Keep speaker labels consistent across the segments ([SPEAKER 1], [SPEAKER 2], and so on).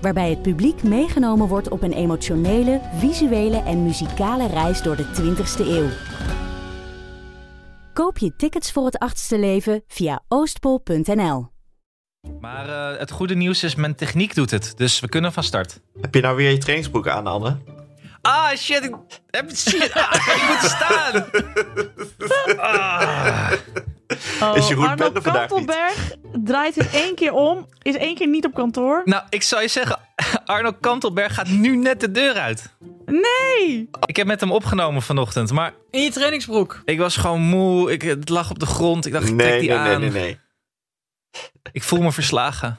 [SPEAKER 1] Waarbij het publiek meegenomen wordt op een emotionele, visuele en muzikale reis door de 20ste eeuw. Koop je tickets voor het achtste leven via oostpol.nl.
[SPEAKER 2] Maar uh, het goede nieuws is, mijn techniek doet het. Dus we kunnen van start.
[SPEAKER 3] Heb je nou weer je trainingsbroek aan, Anne?
[SPEAKER 2] Ah, shit. Ik, heb, shit, ah, ik moet staan.
[SPEAKER 3] Ah. Oh, is Jeroen
[SPEAKER 4] Arno Kantelberg draait het één keer om, is één keer niet op kantoor.
[SPEAKER 2] Nou, ik zou je zeggen, Arno Kantelberg gaat nu net de deur uit.
[SPEAKER 4] Nee!
[SPEAKER 2] Ik heb met hem opgenomen vanochtend, maar...
[SPEAKER 5] In je trainingsbroek?
[SPEAKER 2] Ik was gewoon moe, ik, het lag op de grond. Ik dacht, ik
[SPEAKER 3] nee,
[SPEAKER 2] trek die
[SPEAKER 3] nee,
[SPEAKER 2] aan.
[SPEAKER 3] Nee, nee, nee.
[SPEAKER 2] Ik voel me verslagen.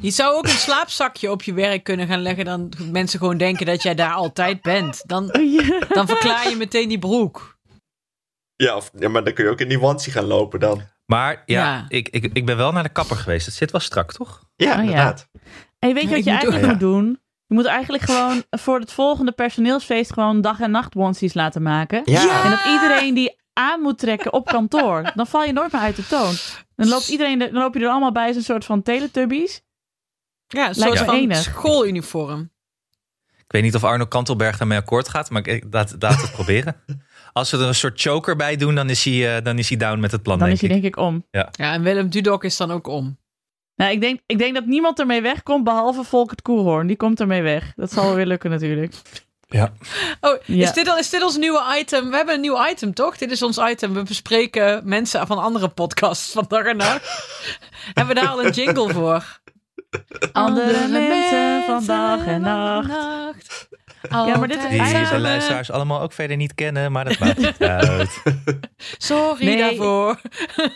[SPEAKER 5] Je zou ook een slaapzakje op je werk kunnen gaan leggen. Dan mensen gewoon denken dat jij daar altijd bent. Dan, dan verklaar je meteen die broek.
[SPEAKER 3] Ja, of, ja, maar dan kun je ook in die wansie gaan lopen dan.
[SPEAKER 2] Maar ja,
[SPEAKER 5] Ja.
[SPEAKER 2] Ik, ik, ik ben wel naar de kapper geweest. Het zit wel strak, toch?
[SPEAKER 3] Ja,
[SPEAKER 4] Oh, ja.
[SPEAKER 3] inderdaad.
[SPEAKER 4] Hey, weet je wat je
[SPEAKER 5] moet
[SPEAKER 4] eigenlijk
[SPEAKER 3] ook-
[SPEAKER 4] moet doen? Je moet eigenlijk gewoon voor het volgende personeelsfeest gewoon dag en nacht onesies laten maken.
[SPEAKER 3] Ja.
[SPEAKER 4] En dat iedereen die aan moet trekken op kantoor. Dan val je nooit meer uit de toon. Dan loopt iedereen, er- dan loop je er allemaal bij als een soort van teletubbies.
[SPEAKER 5] Ja, een soort van
[SPEAKER 4] enig.
[SPEAKER 5] schooluniform.
[SPEAKER 2] Ik weet niet of Arno Kantelberg daarmee akkoord gaat, maar ik, laat, laat het proberen. Als we er een soort choker bij doen, dan is hij, eh, dan is hij down met het plan,
[SPEAKER 4] Dan
[SPEAKER 2] denk
[SPEAKER 4] is hij
[SPEAKER 2] ik.
[SPEAKER 4] denk ik om.
[SPEAKER 5] Ja, en Willem Dudok is dan ook om.
[SPEAKER 4] Nou, ik denk, ik denk dat niemand ermee wegkomt, behalve Volkert Koelhoorn. Die komt ermee weg. Dat zal wel weer lukken natuurlijk.
[SPEAKER 2] Ja.
[SPEAKER 5] Oh,
[SPEAKER 4] Ja.
[SPEAKER 5] is, dit al, is dit ons nieuwe item? We hebben een nieuw item, toch? Dit is ons item. We bespreken mensen van andere podcasts van dag en nacht. hebben we daar al een jingle voor?
[SPEAKER 4] Andere mensen van dag en nacht. Ja, maar dit is
[SPEAKER 2] Die luisteraars allemaal ook verder niet kennen, maar dat maakt niet uit.
[SPEAKER 5] Sorry
[SPEAKER 4] Nee.
[SPEAKER 5] daarvoor.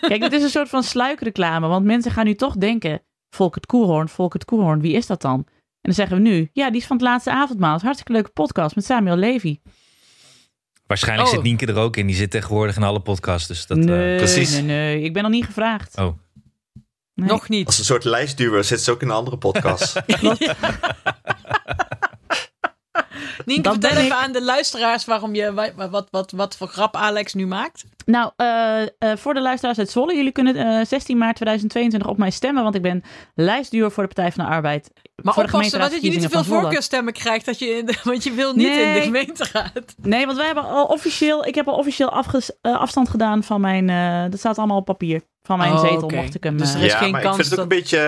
[SPEAKER 4] Kijk, dit is een soort van sluikreclame. Want mensen gaan nu toch denken... Volkert Koelhoorn, Volkert Koelhoorn, wie is dat dan? En dan zeggen we nu... Ja, die is van het laatste avondmaal. Het is een hartstikke leuke podcast met Samuel Levy.
[SPEAKER 2] Waarschijnlijk
[SPEAKER 5] Oh.
[SPEAKER 2] zit Nienke er ook in. Die zit tegenwoordig in alle podcasts. Dus dat, eh,
[SPEAKER 4] nee,
[SPEAKER 3] precies.
[SPEAKER 4] nee, nee. Ik ben nog niet gevraagd.
[SPEAKER 2] Oh.
[SPEAKER 4] Nee.
[SPEAKER 5] Nog niet.
[SPEAKER 3] Als een soort lijstduwer zit ze ook in een andere podcast.
[SPEAKER 5] Nienke, vertel even
[SPEAKER 4] ik.
[SPEAKER 5] aan de luisteraars waarom je, wat, wat, wat, wat voor grap Alex nu maakt.
[SPEAKER 4] Nou, eh, eh, voor de luisteraars uit Zwolle. Jullie kunnen eh, 16 maart 2022 op mij stemmen. Want ik ben lijstduur voor de Partij van de Arbeid.
[SPEAKER 5] Maar
[SPEAKER 4] voor
[SPEAKER 5] oppassen dat je niet te veel voorkeurstemmen krijgt. Dat je in de, want je wil niet in de
[SPEAKER 4] Nee.
[SPEAKER 5] gemeenteraad.
[SPEAKER 4] Nee, want wij hebben al officieel... Ik heb al officieel afges- eh, afstand gedaan van mijn... eh, dat staat allemaal op papier. Van mijn
[SPEAKER 5] Oh,
[SPEAKER 4] zetel mocht ik hem...
[SPEAKER 5] Dus
[SPEAKER 4] eh,
[SPEAKER 5] er is
[SPEAKER 3] ja,
[SPEAKER 5] geen
[SPEAKER 3] maar
[SPEAKER 5] kans
[SPEAKER 3] ik vind het ook een beetje,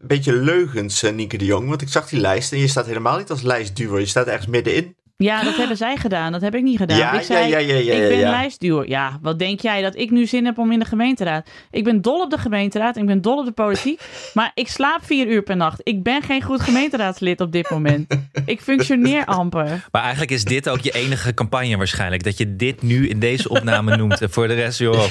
[SPEAKER 3] een beetje leugens, eh, Nienke de Jong. Want ik zag die lijst en je staat helemaal niet als lijstduwer. Je staat ergens middenin.
[SPEAKER 4] Ja, dat hebben zij gedaan. Dat heb ik niet gedaan.
[SPEAKER 3] Ja,
[SPEAKER 4] ik zei,
[SPEAKER 3] ja, ja, ja, ja,
[SPEAKER 4] ik ben
[SPEAKER 3] ja.
[SPEAKER 4] lijstduwer. Ja, wat denk jij dat ik nu zin heb om in de gemeenteraad? Ik ben dol op de gemeenteraad. Ik ben dol op de politiek. maar ik slaap vier uur per nacht. Ik ben geen goed gemeenteraadslid op dit moment. Ik functioneer amper.
[SPEAKER 2] Maar eigenlijk is dit ook je enige campagne waarschijnlijk. Dat je dit nu in deze opname noemt. En voor de rest, joh,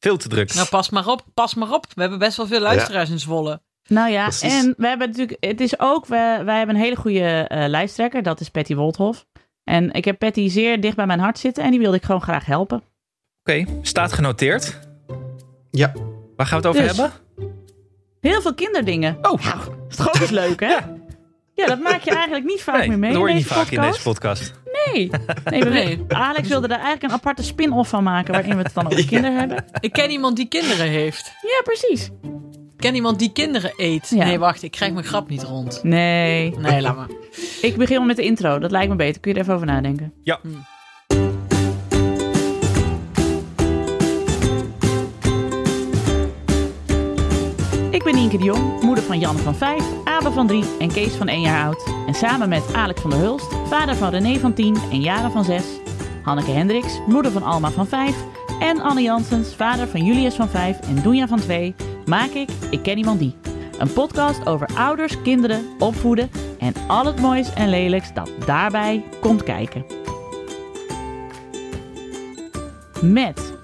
[SPEAKER 2] veel te druk.
[SPEAKER 5] Nou, pas maar op, pas maar op. We hebben best wel veel luisteraars in Zwolle.
[SPEAKER 4] Nou ja,
[SPEAKER 3] Precies.
[SPEAKER 4] en we hebben natuurlijk, het is ook, we, wij hebben een hele goede eh, lijsttrekker. Dat is Patty Woldhoff. En ik heb Patty zeer dicht bij mijn hart zitten. En die wilde ik gewoon graag helpen.
[SPEAKER 2] Oké, staat genoteerd.
[SPEAKER 3] Ja.
[SPEAKER 2] Waar gaan we het over
[SPEAKER 4] Dus.
[SPEAKER 2] hebben?
[SPEAKER 4] Heel veel kinderdingen.
[SPEAKER 2] Oh,
[SPEAKER 4] Nou, is toch ook eens leuk, hè? Ja, dat maak je eigenlijk niet vaak
[SPEAKER 2] nee,
[SPEAKER 4] meer mee
[SPEAKER 2] dat hoor je
[SPEAKER 4] in
[SPEAKER 2] niet vaak in deze podcast.
[SPEAKER 4] Nee. nee, we-
[SPEAKER 5] Nee.
[SPEAKER 4] Alex wilde daar eigenlijk een aparte spin-off van maken... waarin we het dan over
[SPEAKER 3] Ja.
[SPEAKER 4] kinderen hebben.
[SPEAKER 5] Ik ken iemand die kinderen heeft.
[SPEAKER 4] Ja, precies.
[SPEAKER 5] Ik ken iemand die kinderen eet.
[SPEAKER 4] Ja.
[SPEAKER 5] Nee, wacht. Ik krijg mijn grap niet rond.
[SPEAKER 4] Nee.
[SPEAKER 5] Nee, laat maar.
[SPEAKER 4] Ik begin wel met de intro. Dat lijkt me beter. Kun je er even over nadenken?
[SPEAKER 2] Ja.
[SPEAKER 4] Ik ben Nienke de Jong, moeder van Jan van 5, Abe van 3 en Kees van 1 jaar oud. En samen met Alex van der Hulst, vader van René van 10 en Jaren van 6, Hanneke Hendricks, moeder van Alma van 5 en Anne Janssens, vader van Julius van 5 en Doenja van 2, maak ik Ik Ken Iemand Die. Een podcast over ouders, kinderen, opvoeden en al het moois en lelijks dat daarbij komt kijken. Met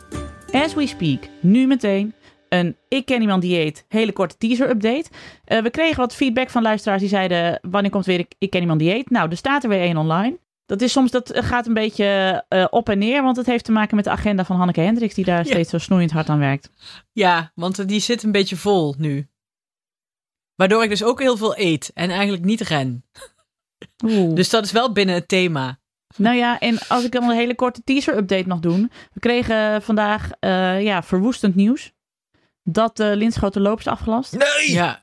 [SPEAKER 4] As We Speak, nu meteen, een Ik Ken Iemand Dieet hele korte teaser update. Eh, we kregen wat feedback van luisteraars die zeiden, wanneer komt weer Ik, ik Ken Iemand Dieet? Nou, er staat er weer één online. Dat is soms, dat gaat een beetje eh, op en neer, want het heeft te maken met de agenda van Hanneke Hendricks, die daar
[SPEAKER 5] Ja.
[SPEAKER 4] steeds zo snoeiend hard aan werkt.
[SPEAKER 5] Ja, want die zit een beetje vol nu. Waardoor ik dus ook heel veel eet en eigenlijk niet ren.
[SPEAKER 4] Oeh.
[SPEAKER 5] Dus dat is wel binnen het thema.
[SPEAKER 4] Nou ja, en als ik dan een hele korte teaser-update nog doen. We kregen vandaag eh, ja, verwoestend nieuws. Dat de Linschoten loop is afgelast.
[SPEAKER 2] Nee!
[SPEAKER 5] Ja.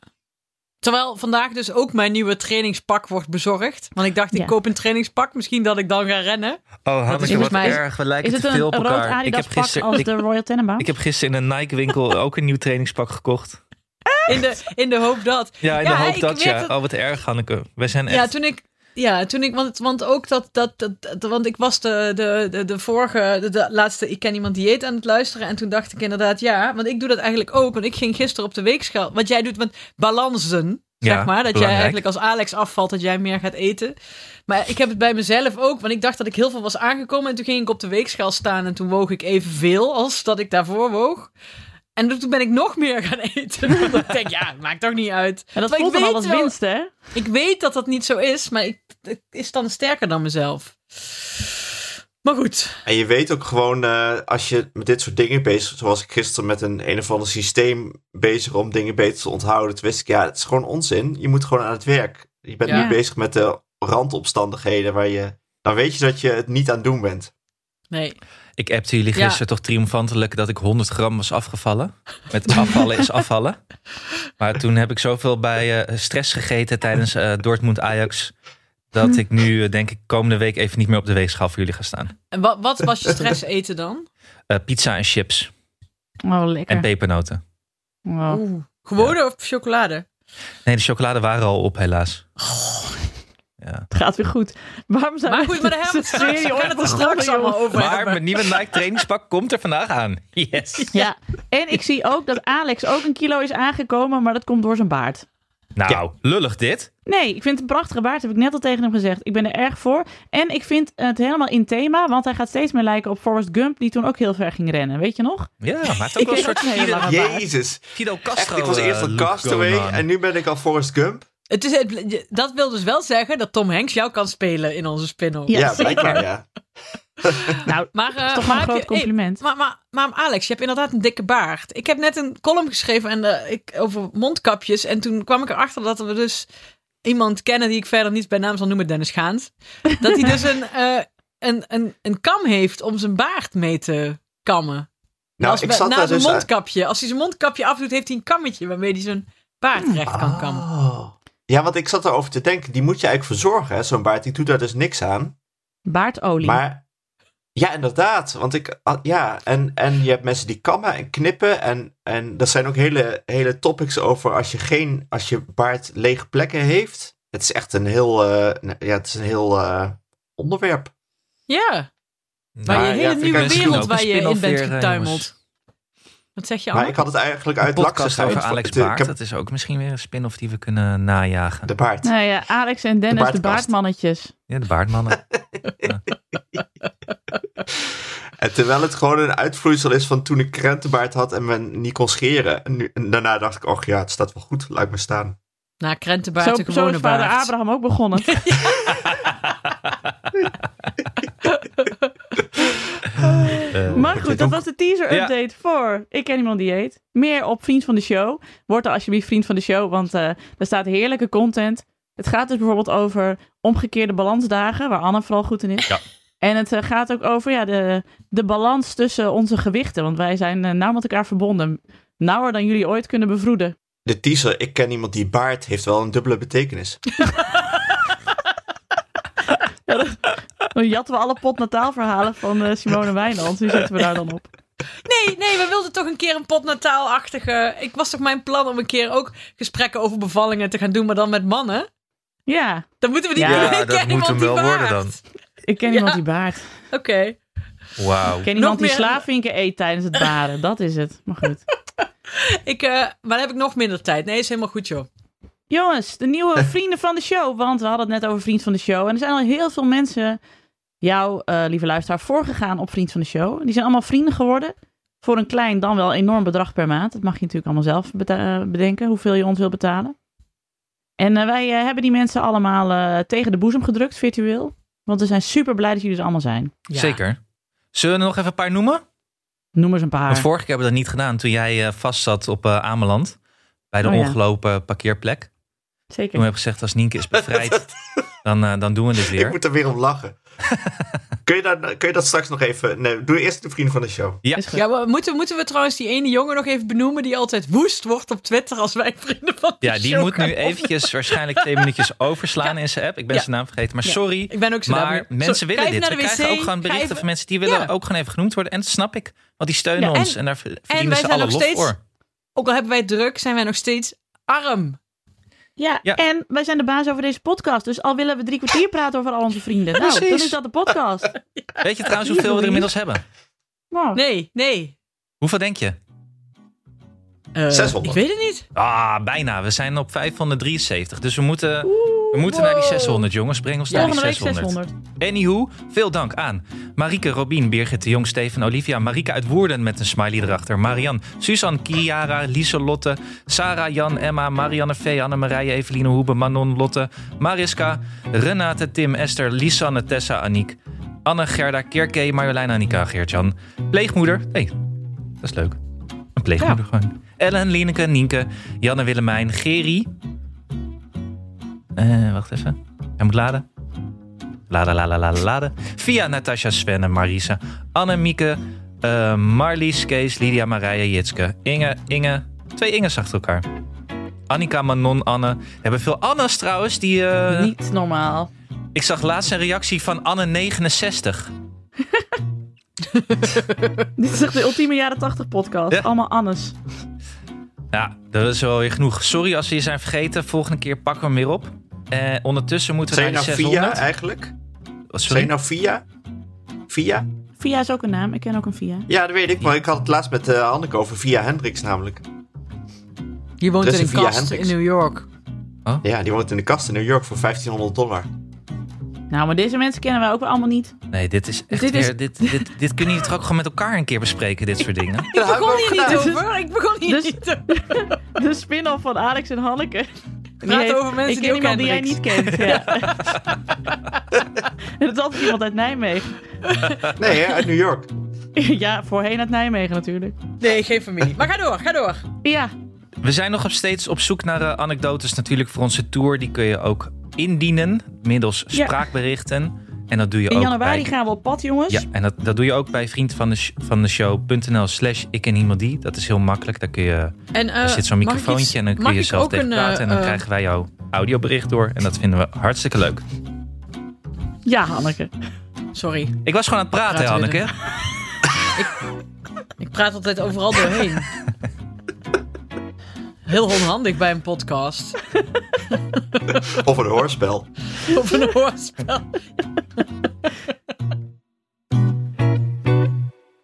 [SPEAKER 5] Terwijl vandaag dus ook mijn nieuwe trainingspak wordt bezorgd. Want ik dacht, ik
[SPEAKER 4] Ja.
[SPEAKER 5] koop een trainingspak. Misschien dat ik dan ga rennen.
[SPEAKER 2] Oh, Hanneke,
[SPEAKER 5] volgens
[SPEAKER 2] wat
[SPEAKER 5] mij-
[SPEAKER 2] erg. We lijken
[SPEAKER 4] Is het
[SPEAKER 2] te
[SPEAKER 4] een,
[SPEAKER 2] veel op elkaar. Ik
[SPEAKER 4] Adidas
[SPEAKER 2] heb,
[SPEAKER 4] pak
[SPEAKER 2] gisteren,
[SPEAKER 4] als
[SPEAKER 2] ik,
[SPEAKER 4] de Royal Tenenbaum?
[SPEAKER 2] ik heb gisteren in een Nike winkel ook een nieuw trainingspak gekocht.
[SPEAKER 5] In de, in de hoop dat.
[SPEAKER 2] Ja, in
[SPEAKER 5] Ja,
[SPEAKER 2] de hoop dat, ja.
[SPEAKER 5] het-
[SPEAKER 2] Oh, wat erg, Hanneke. We zijn echt...
[SPEAKER 5] Ja, toen ik. Ja, toen ik. Want, want ook dat. dat, dat, want ik was de, de, de, de vorige. De, de laatste. Ik ken iemand dieet aan het luisteren. En toen dacht ik inderdaad. Ja, want ik doe dat eigenlijk ook. Want ik ging gisteren op de weegschaal. Wat jij doet. Want balansen. Zeg maar. Dat jij eigenlijk als Alex afvalt. Dat jij meer gaat eten. Maar ik heb het bij mezelf ook. Want ik dacht dat ik heel veel was aangekomen. En toen ging ik op de weegschaal staan. En toen woog ik evenveel als dat ik daarvoor woog. En toen ben ik nog meer gaan eten. Want ik denk, ja, het maakt toch niet uit.
[SPEAKER 4] En dat
[SPEAKER 5] Maar ik
[SPEAKER 4] voelt dan al als
[SPEAKER 5] wel-
[SPEAKER 4] winst, hè?
[SPEAKER 5] Ik weet dat dat niet zo is, maar ik, het is dan sterker dan mezelf. Maar goed.
[SPEAKER 3] En je weet ook gewoon, eh, als je met dit soort dingen bezig zoals ik gisteren met een een of ander systeem bezig om dingen beter te onthouden, toen wist ik, ja, het is gewoon onzin. Je moet gewoon aan het werk. Je bent
[SPEAKER 5] Ja.
[SPEAKER 3] nu bezig met de randopstandigheden waar je, dan weet je dat je het niet aan het doen bent.
[SPEAKER 5] Nee.
[SPEAKER 2] Ik appte jullie
[SPEAKER 5] Ja.
[SPEAKER 2] gisteren toch triomfantelijk dat ik 100 gram was afgevallen. Met afvallen is afvallen. Maar toen heb ik zoveel bij eh, stress gegeten tijdens eh Dortmund Ajax. Dat ik nu eh, denk ik komende week even niet meer op de weegschaal voor jullie ga staan.
[SPEAKER 5] En wat, wat was je stress eten dan?
[SPEAKER 2] Eh, pizza en chips.
[SPEAKER 4] Oh, lekker.
[SPEAKER 2] En pepernoten.
[SPEAKER 4] Wow.
[SPEAKER 5] Gewone of chocolade?
[SPEAKER 2] Nee, de chocolade waren al op helaas. Ja.
[SPEAKER 4] Het gaat weer goed. Waarom zijn
[SPEAKER 5] Maar goed, maar daar hebben we het er straks allemaal over
[SPEAKER 2] Maar mijn nieuwe Nike trainingspak komt er vandaag aan. Yes.
[SPEAKER 4] Ja, en ik zie ook dat Alex ook een kilo is aangekomen, maar dat komt door zijn baard.
[SPEAKER 2] Nou, lullig dit.
[SPEAKER 4] Nee, ik vind het een prachtige baard, heb ik net al tegen hem gezegd. Ik ben er erg voor. En ik vind het helemaal in thema, want hij gaat steeds meer lijken op Forrest Gump, die toen ook heel ver ging rennen. Weet je nog?
[SPEAKER 2] Ja, maar het ook wel een soort Fidel,
[SPEAKER 4] lange baard.
[SPEAKER 3] Jezus.
[SPEAKER 2] Fidel Castro.
[SPEAKER 3] Echt, ik was eerst
[SPEAKER 2] eh,
[SPEAKER 3] een
[SPEAKER 2] look
[SPEAKER 3] castaway en nu ben ik al Forrest Gump.
[SPEAKER 5] Het is, het- dat wil dus wel zeggen dat Tom Hanks jou kan spelen in onze spin-off.
[SPEAKER 4] Ja,
[SPEAKER 3] Ja, blijkbaar, ja.
[SPEAKER 4] Nou,
[SPEAKER 5] Maar, eh,
[SPEAKER 4] dat is toch
[SPEAKER 5] maar
[SPEAKER 4] een groot
[SPEAKER 5] je-
[SPEAKER 4] compliment.
[SPEAKER 5] hey, maar, maar, maar Alex, je hebt inderdaad een dikke baard. Ik heb net een column geschreven en, eh, ik, over mondkapjes. En toen kwam ik erachter dat we dus iemand kennen die ik verder niet bij naam zal noemen, Dennis Gaans. Dat hij dus een, eh, een, een, een kam heeft om zijn baard mee te kammen.
[SPEAKER 3] Nou,
[SPEAKER 5] als,
[SPEAKER 3] ik zat
[SPEAKER 5] na
[SPEAKER 3] daar
[SPEAKER 5] zijn
[SPEAKER 3] dus aan-
[SPEAKER 5] mondkapje. Als hij zijn mondkapje afdoet, heeft hij een kammetje waarmee hij zijn baard recht kan kammen.
[SPEAKER 3] Oh. Ja, want ik zat erover te denken, die moet je eigenlijk verzorgen, hè, zo'n baard. Ik doe daar dus niks aan.
[SPEAKER 4] Baardolie.
[SPEAKER 3] Maar ja, inderdaad. Want ik, ah, ja, en, en je hebt mensen die kammen en knippen. En, en er zijn ook hele, hele topics over als je geen, als je baard lege plekken heeft. Het is echt een heel, eh, ja, het is een heel eh, onderwerp.
[SPEAKER 5] Ja, maar
[SPEAKER 3] Maar
[SPEAKER 5] je hele nieuwe wereld waar je in bent
[SPEAKER 2] weer, eh,
[SPEAKER 5] getuimeld. Wat zeg je
[SPEAKER 3] Maar ik had het eigenlijk uit
[SPEAKER 2] podcast
[SPEAKER 3] laksigheid.
[SPEAKER 2] over Alex
[SPEAKER 3] ik
[SPEAKER 2] Baart.
[SPEAKER 3] heb
[SPEAKER 2] Dat is ook misschien weer een spin-off die we kunnen najagen.
[SPEAKER 3] de baard.
[SPEAKER 4] Nou ja, Alex en Dennis, de,
[SPEAKER 3] baardkast.
[SPEAKER 4] baardmannetjes.
[SPEAKER 2] Ja, de baardmannen.
[SPEAKER 3] En terwijl het gewoon een uitvloeisel is van toen ik krentenbaard had en men niet kon scheren. En, nu, en daarna dacht ik, och ja, het staat wel goed, laat me staan.
[SPEAKER 5] Nou, krentenbaard,
[SPEAKER 4] Zo,
[SPEAKER 5] de
[SPEAKER 4] zo is vader
[SPEAKER 5] baard.
[SPEAKER 4] Abraham ook begonnen.
[SPEAKER 2] Eh,
[SPEAKER 4] Maar goed, dat was de teaser
[SPEAKER 2] Ja.
[SPEAKER 4] update voor Ik Ken Iemand Dieet. Meer op Vriend van de Show. Word er alsjeblieft Vriend van de Show, want eh, er staat heerlijke content. Het gaat dus bijvoorbeeld over omgekeerde balansdagen, waar Anne vooral goed in is.
[SPEAKER 2] Ja.
[SPEAKER 4] En het eh, gaat ook over ja, de, de balans tussen onze gewichten, want wij zijn eh, nauw met elkaar verbonden. Nauwer dan jullie ooit kunnen bevroeden.
[SPEAKER 3] De teaser, ik ken iemand die baard, heeft wel een dubbele betekenis.
[SPEAKER 4] Dan jatten we alle potnataalverhalen van eh, Simone Wijnands. Die zetten we daar dan op.
[SPEAKER 5] Nee, nee, we wilden toch een keer een potnataalachtige... Ik was toch mijn plan om een keer ook gesprekken over bevallingen te gaan doen, maar dan met mannen?
[SPEAKER 4] Ja,
[SPEAKER 5] Dan moeten we die...
[SPEAKER 4] Ja,
[SPEAKER 5] Ik
[SPEAKER 2] dat
[SPEAKER 5] ken
[SPEAKER 2] moet
[SPEAKER 5] iemand
[SPEAKER 2] hem
[SPEAKER 5] die
[SPEAKER 2] wel
[SPEAKER 5] baard.
[SPEAKER 2] worden dan.
[SPEAKER 4] ik ken
[SPEAKER 5] Ja.
[SPEAKER 4] iemand die baard.
[SPEAKER 5] Oké.
[SPEAKER 2] Wauw.
[SPEAKER 4] Ik ken iemand die slavinken eet tijdens het baren. Dat is het. Maar goed.
[SPEAKER 5] Ik, eh, maar dan heb ik nog minder tijd. Nee, is helemaal goed, joh.
[SPEAKER 4] Jongens, de nieuwe vrienden van de show. Want we hadden het net over vriend van de show. En er zijn al heel veel mensen, jou, eh, lieve luisteraar, voorgegaan op vriend van de show. Die zijn allemaal vrienden geworden. Voor een klein, dan wel enorm bedrag per maand. Dat mag je natuurlijk allemaal zelf eh, bedenken, hoeveel je ons wil betalen. En eh, wij hebben die mensen allemaal eh, tegen de boezem gedrukt, virtueel. Want we zijn super blij dat jullie er allemaal zijn.
[SPEAKER 5] Ja.
[SPEAKER 2] Zeker. Zullen we er nog even een paar noemen?
[SPEAKER 4] Noem eens een paar.
[SPEAKER 2] Want vorige keer hebben we dat niet gedaan toen jij eh, vast zat op eh, Ameland. Bij de
[SPEAKER 4] Oh ja.
[SPEAKER 2] ongelopen parkeerplek.
[SPEAKER 4] Zeker.
[SPEAKER 2] Toen heb ik gezegd, als Nienke is bevrijd, dan, eh, dan doen we dit
[SPEAKER 3] Ik
[SPEAKER 2] weer.
[SPEAKER 3] moet er weer om lachen. kun, je dat, kun je dat straks nog even... Nee, doe eerst de vrienden van de show.
[SPEAKER 2] Ja.
[SPEAKER 5] Ja, maar moeten, moeten we trouwens die ene jongen nog even benoemen die altijd woest wordt op Twitter als wij vrienden van de
[SPEAKER 2] ja die
[SPEAKER 5] show
[SPEAKER 2] moet nu eventjes waarschijnlijk twee minuutjes overslaan in zijn app. Ik ben
[SPEAKER 5] Ja.
[SPEAKER 2] zijn naam vergeten, maar
[SPEAKER 5] Ja.
[SPEAKER 2] sorry.
[SPEAKER 5] Ik ben ook zo
[SPEAKER 2] Maar mensen willen dit. We
[SPEAKER 5] naar de wc,
[SPEAKER 2] krijgen ook gewoon berichten
[SPEAKER 5] even-
[SPEAKER 2] van mensen die willen
[SPEAKER 5] Ja.
[SPEAKER 2] ook gewoon even genoemd worden. En dat snap ik, want die steunen
[SPEAKER 5] Ja, en-
[SPEAKER 2] ons. En daar ver-
[SPEAKER 5] wij
[SPEAKER 2] verdienen ze
[SPEAKER 5] zijn
[SPEAKER 2] alle
[SPEAKER 5] nog
[SPEAKER 2] lof
[SPEAKER 5] steeds-
[SPEAKER 2] voor.
[SPEAKER 5] Ook al hebben wij druk, zijn wij nog steeds arm.
[SPEAKER 4] Ja,
[SPEAKER 2] Ja.
[SPEAKER 4] en wij zijn de baas over deze podcast. Dus al willen we drie kwartier praten over al onze vrienden. Nou,
[SPEAKER 2] Precies.
[SPEAKER 4] dan is dat de podcast.
[SPEAKER 2] Weet je trouwens hoeveel we er inmiddels hebben?
[SPEAKER 4] Wow.
[SPEAKER 5] Nee, nee.
[SPEAKER 2] Hoeveel denk je?
[SPEAKER 5] Eh,
[SPEAKER 3] 600.
[SPEAKER 5] Ik weet het niet.
[SPEAKER 2] Ah, bijna. We zijn op 573. Dus we moeten, we moeten naar die 600, jongens. Breng ons naar die
[SPEAKER 4] Volgende week
[SPEAKER 2] 600.
[SPEAKER 4] 600.
[SPEAKER 2] Anywho, veel dank aan Marieke, Robin, Birgit de Jong, Steven, Olivia, Marike uit Woerden met een smiley erachter, Marian, Suzanne, Kiara, Lieselotte, Sarah, Jan, Emma, Marianne V, Anne-Marije, Eveline Hoebe, Manon, Lotte, Mariska, Renate, Tim, Esther, Lisanne, Tessa, Aniek, Anne, Gerda, Kirke, Marjolein, Annika, Geertjan, pleegmoeder, hey, dat is leuk, een pleegmoeder gewoon. Ellen, Lineke, Nienke, Janne, Willemijn, Geri, Eh, wacht even, hij moet laden. Lada, lada, lada, lada. Via Natasja, Sven en Marisa. Anne, Mieke, eh, Marlies, Kees, Lydia, Marije, Jitske. Inge, Inge. Twee Inges achter elkaar. Annika, Manon, Anne. We hebben veel Annes trouwens. Die, eh,
[SPEAKER 4] Niet normaal.
[SPEAKER 2] Ik zag laatst een reactie van Anne69.
[SPEAKER 4] Dit is echt de ultieme jaren 80 podcast.
[SPEAKER 2] Ja.
[SPEAKER 4] Allemaal Annes.
[SPEAKER 2] Ja, dat is wel weer genoeg. Sorry als we je zijn vergeten. Volgende keer pakken we hem weer op. Eh, ondertussen moeten we
[SPEAKER 3] Zijn
[SPEAKER 2] naar
[SPEAKER 3] nou Via
[SPEAKER 2] 600.
[SPEAKER 3] eigenlijk?
[SPEAKER 2] Wat,
[SPEAKER 3] Zijn nou Via? Via?
[SPEAKER 4] Via is ook een naam. Ik ken ook een Via.
[SPEAKER 3] Ja, dat weet ik. Maar ik had het laatst met uh, Hanneke over Via Hendricks namelijk.
[SPEAKER 5] Je woont
[SPEAKER 3] Dat is
[SPEAKER 5] in een
[SPEAKER 3] via
[SPEAKER 5] kast
[SPEAKER 3] Hendricks.
[SPEAKER 5] in New York.
[SPEAKER 3] Ja, die woont in de kast in New York voor 1500 dollar.
[SPEAKER 4] Nou, maar deze mensen kennen wij ook allemaal niet.
[SPEAKER 2] Nee, dit is echt
[SPEAKER 4] Dit is-.
[SPEAKER 2] Dit, dit, dit kunnen jullie toch ook gewoon met elkaar een keer bespreken, dit soort dingen?
[SPEAKER 5] Ik begon hier niet over. Ik begon hier
[SPEAKER 4] Dus-
[SPEAKER 5] niet over.
[SPEAKER 4] De spin-off van Alex en Hanneke.
[SPEAKER 5] Praat
[SPEAKER 4] heeft-
[SPEAKER 5] over mensen
[SPEAKER 4] ik
[SPEAKER 5] die
[SPEAKER 4] ken iemand die jij niet kent. Ja. en dat is altijd iemand uit Nijmegen.
[SPEAKER 3] Nee, hè, uit New York.
[SPEAKER 4] ja, voorheen uit Nijmegen natuurlijk.
[SPEAKER 5] Nee, geen familie. Maar ga door, ga door.
[SPEAKER 4] Ja,
[SPEAKER 2] We zijn nog op steeds op zoek naar eh, anekdotes natuurlijk voor onze tour. Die kun je ook indienen middels
[SPEAKER 4] Ja.
[SPEAKER 2] spraakberichten. En dat doe je
[SPEAKER 4] in
[SPEAKER 2] ook
[SPEAKER 4] januari
[SPEAKER 2] bij...
[SPEAKER 4] gaan we op pad, jongens.
[SPEAKER 2] Ja, en dat, dat doe je ook bij vriend van de, van de show.nl slash ik en iemand die. Dat is heel makkelijk. Daar, kun je,
[SPEAKER 5] En, uh,
[SPEAKER 2] daar zit zo'n microfoontje en dan kun je zelf tegen praten. En dan krijgen wij jouw audiobericht door. En dat vinden we hartstikke leuk.
[SPEAKER 4] Ja, Hanneke.
[SPEAKER 5] Sorry,
[SPEAKER 2] Ik was gewoon aan het praten,
[SPEAKER 5] Praten
[SPEAKER 2] Hanneke.
[SPEAKER 5] ik praat altijd overal doorheen. Heel onhandig bij een podcast.
[SPEAKER 3] Of een hoorspel.
[SPEAKER 5] Of een hoorspel.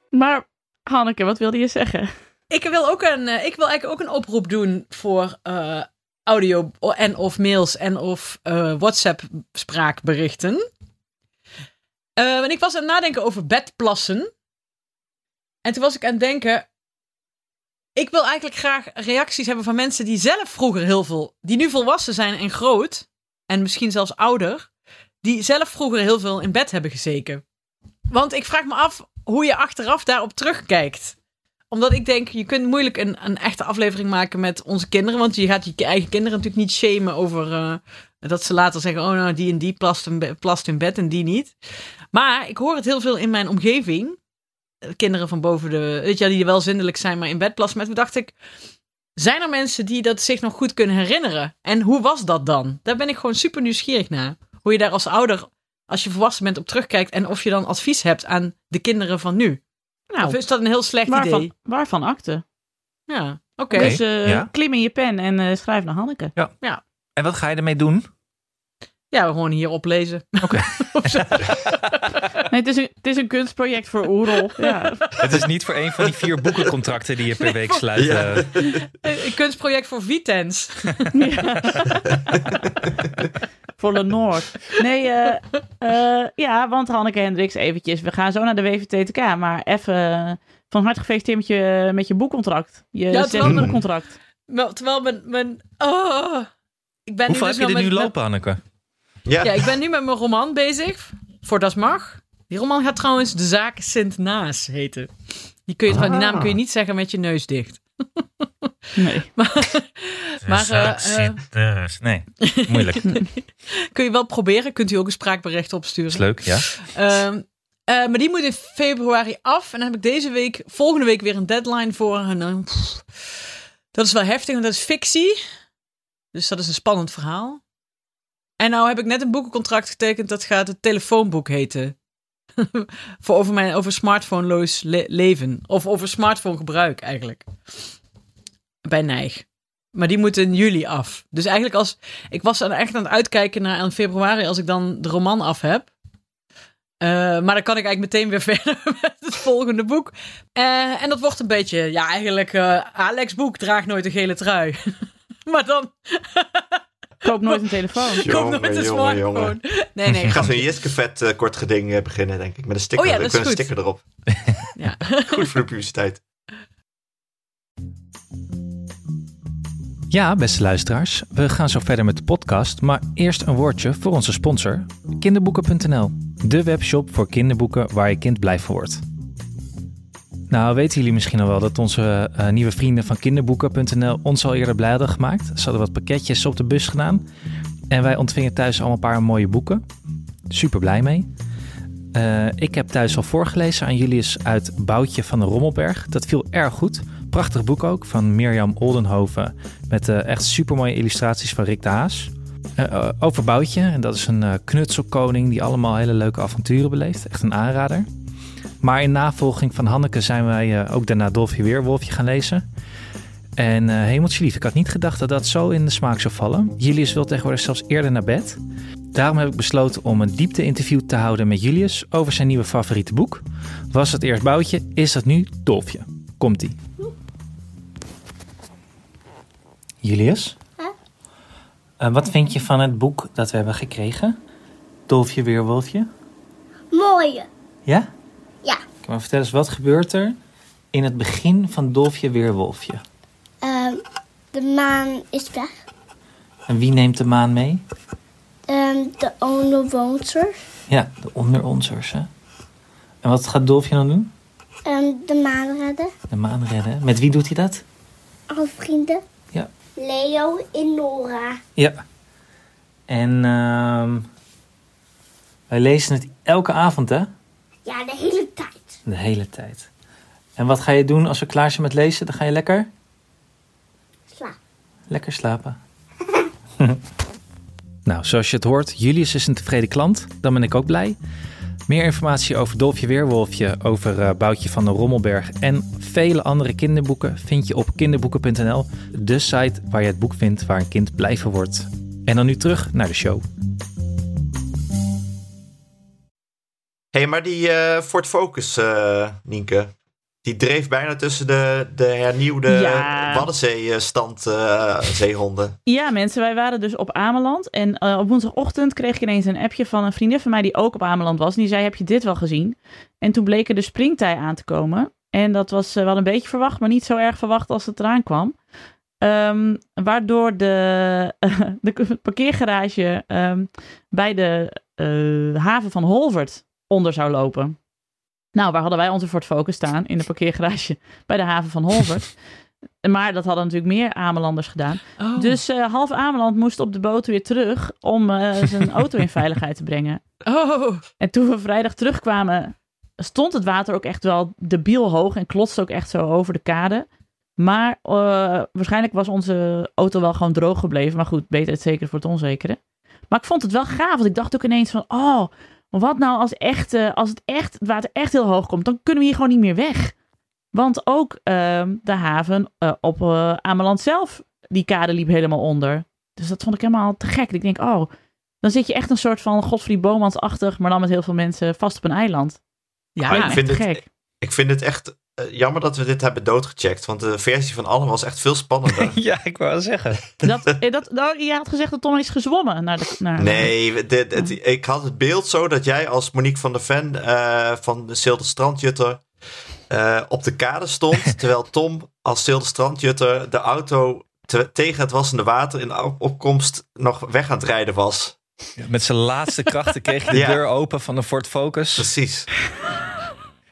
[SPEAKER 4] Maar Hanneke, wat wilde je zeggen?
[SPEAKER 5] Ik wil, ook een, eh, ik wil eigenlijk ook een oproep doen voor eh, audio en of mails en of eh, WhatsApp spraakberichten. Eh, en ik was aan het nadenken over bedplassen. En toen was ik aan het denken. Ik wil eigenlijk graag reacties hebben van mensen die zelf vroeger heel veel. die nu volwassen zijn en groot. en misschien zelfs ouder. die zelf vroeger heel veel in bed hebben gezeken. Want ik vraag me af hoe je achteraf daarop terugkijkt omdat ik denk, je kunt moeilijk een, een echte aflevering maken met onze kinderen. Want je gaat je eigen kinderen natuurlijk niet shamen over eh, dat ze later zeggen: Oh, nou, die en die plast in, be- plast in bed en die niet. Maar ik hoor het heel veel in mijn omgeving. Kinderen van boven de. Weet je, wel, die wel zindelijk zijn, maar in bed plassen. Maar toen dacht ik: Zijn er mensen die dat zich nog goed kunnen herinneren? En hoe was dat dan? Daar ben ik gewoon super nieuwsgierig naar. Hoe je daar als ouder, als je volwassen bent, op terugkijkt. En of je dan advies hebt aan de kinderen van nu.
[SPEAKER 4] Nou,
[SPEAKER 5] of is dat een heel slecht
[SPEAKER 4] waarvan,
[SPEAKER 5] idee?
[SPEAKER 4] waarvan akte?
[SPEAKER 5] Ja, oké.
[SPEAKER 4] Dus eh,
[SPEAKER 2] ja.
[SPEAKER 4] klim in je pen en eh, schrijf naar Hanneke.
[SPEAKER 2] En wat ga je ermee doen?
[SPEAKER 5] Ja, we gewoon hier oplezen.
[SPEAKER 2] Oké.
[SPEAKER 4] Nee, het is een, het is een kunstproject voor Oerol. Ja.
[SPEAKER 2] Het is niet voor een van die vier boekencontracten die je per week sluit.
[SPEAKER 3] Ja.
[SPEAKER 2] eh.
[SPEAKER 5] Een kunstproject voor Vitens.
[SPEAKER 4] Ja. voor Lenore. Nee, eh, eh, ja, want Hanneke Hendricks, eventjes. We gaan zo naar de WVTTK, maar even van harte gefeliciteerd met je, met je boekcontract. Je
[SPEAKER 5] Ja,
[SPEAKER 4] zesde
[SPEAKER 5] terwijl-
[SPEAKER 4] boekcontract.
[SPEAKER 5] Wel- Terwijl mijn... mijn oh, ik ben
[SPEAKER 2] Hoeveel
[SPEAKER 5] nu
[SPEAKER 2] heb
[SPEAKER 5] dus
[SPEAKER 2] je er
[SPEAKER 5] wel
[SPEAKER 2] nu lopen, Anneke?
[SPEAKER 3] Ja,
[SPEAKER 5] Ja, ik ben nu met mijn roman bezig. Voor Das Mag. Die roman gaat trouwens De Zaak Sint Naas heten. Die, kun je, die naam kun je niet zeggen met je neus dicht.
[SPEAKER 4] Nee.
[SPEAKER 5] Maar eh, eh,
[SPEAKER 2] nee, moeilijk.
[SPEAKER 5] kun je wel proberen. Kunt u ook een spraakbericht opsturen.
[SPEAKER 2] is leuk, ja.
[SPEAKER 5] Ehm, eh, maar die moet in februari af. En dan heb ik deze week, volgende week weer een deadline voor. En dan, pff, dat is wel heftig, want dat is fictie. Dus dat is een spannend verhaal. En nou heb ik net een boekencontract getekend. Dat gaat het telefoonboek heten. voor over, mijn, over smartphoneloos le- leven. Of over smartphone gebruik eigenlijk. Bij Nijg. Maar die moet in juli af. Dus eigenlijk als... Ik was dan echt aan het uitkijken naar aan februari als ik dan de roman af heb. Eh, maar dan kan ik eigenlijk meteen weer verder met het volgende boek. Eh, en dat wordt een beetje, ja, eigenlijk eh, Alex Boek draagt nooit een gele trui. maar dan
[SPEAKER 4] Koop nooit een telefoon.
[SPEAKER 3] Jongen,
[SPEAKER 5] nooit een
[SPEAKER 3] jongen,
[SPEAKER 5] smartphone.
[SPEAKER 3] jongen.
[SPEAKER 5] Nee, nee.
[SPEAKER 3] Ik ga zo'n
[SPEAKER 5] grapje.
[SPEAKER 3] Jiskevet eh, kort geding eh, beginnen, denk ik. Met een sticker,
[SPEAKER 5] Oh ja, dat is
[SPEAKER 3] een sticker erop.
[SPEAKER 5] Ja.
[SPEAKER 3] Goed voor de publiciteit.
[SPEAKER 2] Ja, beste luisteraars, we gaan zo verder met de podcast, maar eerst een woordje voor onze sponsor, kinderboeken.nl. De webshop voor kinderboeken waar je kind blij van wordt. Nou, weten jullie misschien al wel dat onze eh, nieuwe vrienden van kinderboeken.nl ons al eerder blij hadden gemaakt. Ze hadden wat pakketjes op de bus gedaan en wij ontvingen thuis allemaal een paar mooie boeken. Super blij mee. Eh, ik heb thuis al voorgelezen aan Julius uit Boutje van de Rommelberg. Dat viel erg goed. Prachtig boek ook van Mirjam Oldenhoven. Met eh, echt supermooie illustraties van Rick de Haas. Over Boutje. En dat is een knutselkoning die allemaal hele leuke avonturen beleeft. Echt een aanrader. Maar in navolging van Hanneke zijn wij eh, ook daarna Dolfje Weerwolfje gaan lezen. En eh hemeltje lief, ik had niet gedacht dat dat zo in de smaak zou vallen. Julius wil tegenwoordig zelfs eerder naar bed. Daarom heb ik besloten om een diepte-interview te houden met Julius over zijn nieuwe favoriete boek. Was het eerst Boutje, is dat nu Dolfje. Komt-ie. Julius? Eh, wat vind je van het boek dat we hebben gekregen? Dolfje Weerwolfje?
[SPEAKER 6] Mooie.
[SPEAKER 2] Ja?
[SPEAKER 6] Ja.
[SPEAKER 2] Maar vertel eens, wat gebeurt er in het begin van Dolfje Weerwolfje?
[SPEAKER 6] Ehm, de maan is weg.
[SPEAKER 2] En wie neemt de maan mee?
[SPEAKER 6] Ehm, de onderwoners.
[SPEAKER 2] Ja, de onderonsers, hè? En wat gaat Dolfje dan doen?
[SPEAKER 6] Ehm, de maan redden.
[SPEAKER 2] De maan redden. Met wie doet hij dat?
[SPEAKER 6] Alle vrienden.
[SPEAKER 2] Ja.
[SPEAKER 6] Leo en Nora.
[SPEAKER 2] Ja. En wij lezen het elke avond, hè?
[SPEAKER 6] Ja, de hele tijd.
[SPEAKER 2] De hele tijd. En wat ga je doen als we klaar zijn met lezen? Dan ga je lekker,
[SPEAKER 6] Slaap.
[SPEAKER 2] lekker slapen. nou, zoals je het hoort, Julius is een tevreden klant. Dan ben ik ook blij. Meer informatie over Dolfje Weerwolfje, over eh, Boutje van de Rommelberg en vele andere kinderboeken vind je op kinderboeken.nl, de site waar je het boek vindt waar een kind blij van wordt. En dan nu terug naar de show.
[SPEAKER 3] Hey, maar die eh Ford Focus, eh, Nienke, die dreef bijna tussen de, de hernieuwde
[SPEAKER 4] Ja.
[SPEAKER 3] Waddenzee-stand eh, zeehonden.
[SPEAKER 4] Ja, mensen, wij waren dus op Ameland. En op woensdagochtend kreeg ik ineens een appje van een vriendin van mij die ook op Ameland was. En die zei: Heb je dit wel gezien? En toen bleek er de springtij aan te komen. En dat was wel een beetje verwacht, maar niet zo erg verwacht als het eraan kwam. Ehm, waardoor de, de parkeergarage ehm, bij de haven van Holvert onder zou lopen. Nou, waar hadden wij onze Ford Focus staan? In de parkeergarage bij de haven van Holvert. Maar dat hadden natuurlijk meer Amelanders gedaan.
[SPEAKER 5] Oh.
[SPEAKER 4] Dus eh, half Ameland moest op de boot weer terug om eh, zijn auto in veiligheid te brengen.
[SPEAKER 5] Oh.
[SPEAKER 4] En toen we vrijdag terugkwamen, stond het water ook echt wel debiel hoog en klotste ook echt zo over de kade. Maar eh, waarschijnlijk was onze auto wel gewoon droog gebleven. Maar goed, beter het zeker voor het onzekere. Maar ik vond het wel gaaf, want ik dacht ook ineens van, oh, maar wat nou als, echt, eh, als het, echt, het water echt heel hoog komt, dan kunnen we hier gewoon niet meer weg. Want ook ehm, de haven eh, op eh, Ameland zelf, die kade liep helemaal onder. Dus dat vond ik helemaal te gek. Ik denk, oh, dan zit je echt een soort van Godfried Bomans-achtig, maar dan met heel veel mensen vast op een eiland.
[SPEAKER 5] Ja,
[SPEAKER 3] ik vind het-
[SPEAKER 4] gek.
[SPEAKER 3] Ik vind het echt jammer dat we dit hebben doodgecheckt. Want de versie van Anne was echt veel spannender.
[SPEAKER 2] Ja, ik wou wel zeggen.
[SPEAKER 4] Dat, eh, dat, nou, je had gezegd dat Tom is gezwommen naar de. Naar,
[SPEAKER 3] Nee, we- dit, het- ik had het beeld zo dat jij als Monique van der Ven eh, van de Silde Strandjutter eh, op de kade stond. terwijl Tom als Silde Strandjutter de auto te- tegen het wassende water in op- opkomst nog weg aan het rijden was.
[SPEAKER 2] Met zijn laatste krachten kreeg je de
[SPEAKER 3] Ja.
[SPEAKER 2] deur open van de Ford Focus.
[SPEAKER 3] Precies.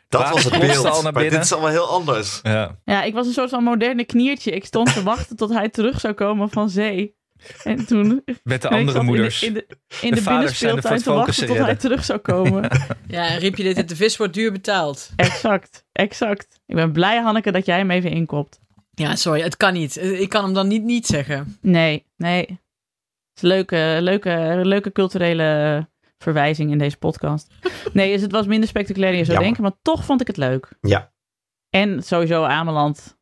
[SPEAKER 3] Dat was het beeld.
[SPEAKER 2] al naar
[SPEAKER 3] maar dit is allemaal heel anders.
[SPEAKER 2] Ja.
[SPEAKER 4] Ja, ik was een soort van moderne kniertje. Ik stond te wachten tot hij terug zou komen van zee. En toen.
[SPEAKER 2] Met de andere moeders.
[SPEAKER 4] In de, in de, in
[SPEAKER 2] De
[SPEAKER 4] binnenspeeltuin te wachten tot hij terug zou komen.
[SPEAKER 5] Ja, en riep je dit, de vis wordt duur betaald.
[SPEAKER 4] exact, exact. Ik ben blij, Hanneke, dat jij hem even inkopt.
[SPEAKER 5] Ja, sorry, het kan niet. Ik kan hem dan niet niet zeggen.
[SPEAKER 4] Nee, nee. Het is een leuke, leuke, leuke culturele verwijzing in deze podcast. Nee, dus het was minder spectaculair dan je zou
[SPEAKER 3] Jammer.
[SPEAKER 4] denken, maar toch vond ik het leuk.
[SPEAKER 3] Ja.
[SPEAKER 4] En sowieso Ameland.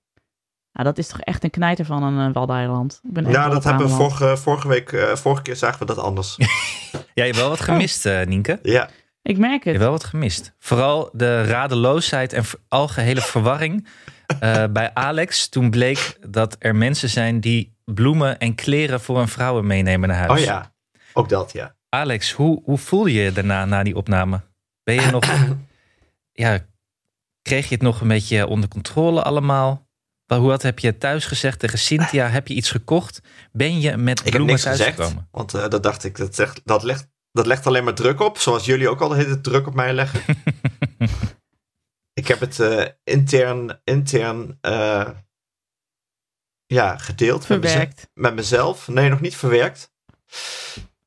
[SPEAKER 4] Nou, dat is toch echt een knijter van een uh, Waddeneiland. Ik ben echt
[SPEAKER 3] Ja, dat hebben we vorige, vorige week, eh, vorige keer zagen we dat anders.
[SPEAKER 2] Ja, je hebt wel wat gemist, eh, Nienke.
[SPEAKER 3] ja.
[SPEAKER 4] Ik merk
[SPEAKER 2] Je
[SPEAKER 4] het.
[SPEAKER 2] hebt wel wat gemist. Vooral de radeloosheid en algehele verwarring eh, bij Alex. Toen bleek dat er mensen zijn die bloemen en kleren voor hun vrouwen meenemen naar huis.
[SPEAKER 3] Oh ja, ook dat, ja.
[SPEAKER 2] Alex, hoe, hoe voel je je daarna, na die opname? Ben je nog, ja, kreeg je het nog een beetje onder controle allemaal? Wel, Hoe wat heb je thuis gezegd tegen Cynthia? Heb je iets gekocht? Ben je met
[SPEAKER 3] Ik heb
[SPEAKER 2] bloemen
[SPEAKER 3] niks
[SPEAKER 2] thuis
[SPEAKER 3] gezegd,
[SPEAKER 2] gekomen?
[SPEAKER 3] want eh, dat dacht ik, dat, zegt, dat, legt, dat legt alleen maar druk op. Zoals jullie ook al de hele druk op mij leggen. ik heb het eh, intern, intern eh, ja, gedeeld
[SPEAKER 4] Verwerkt.
[SPEAKER 3] met mezelf. Nee, nog niet verwerkt.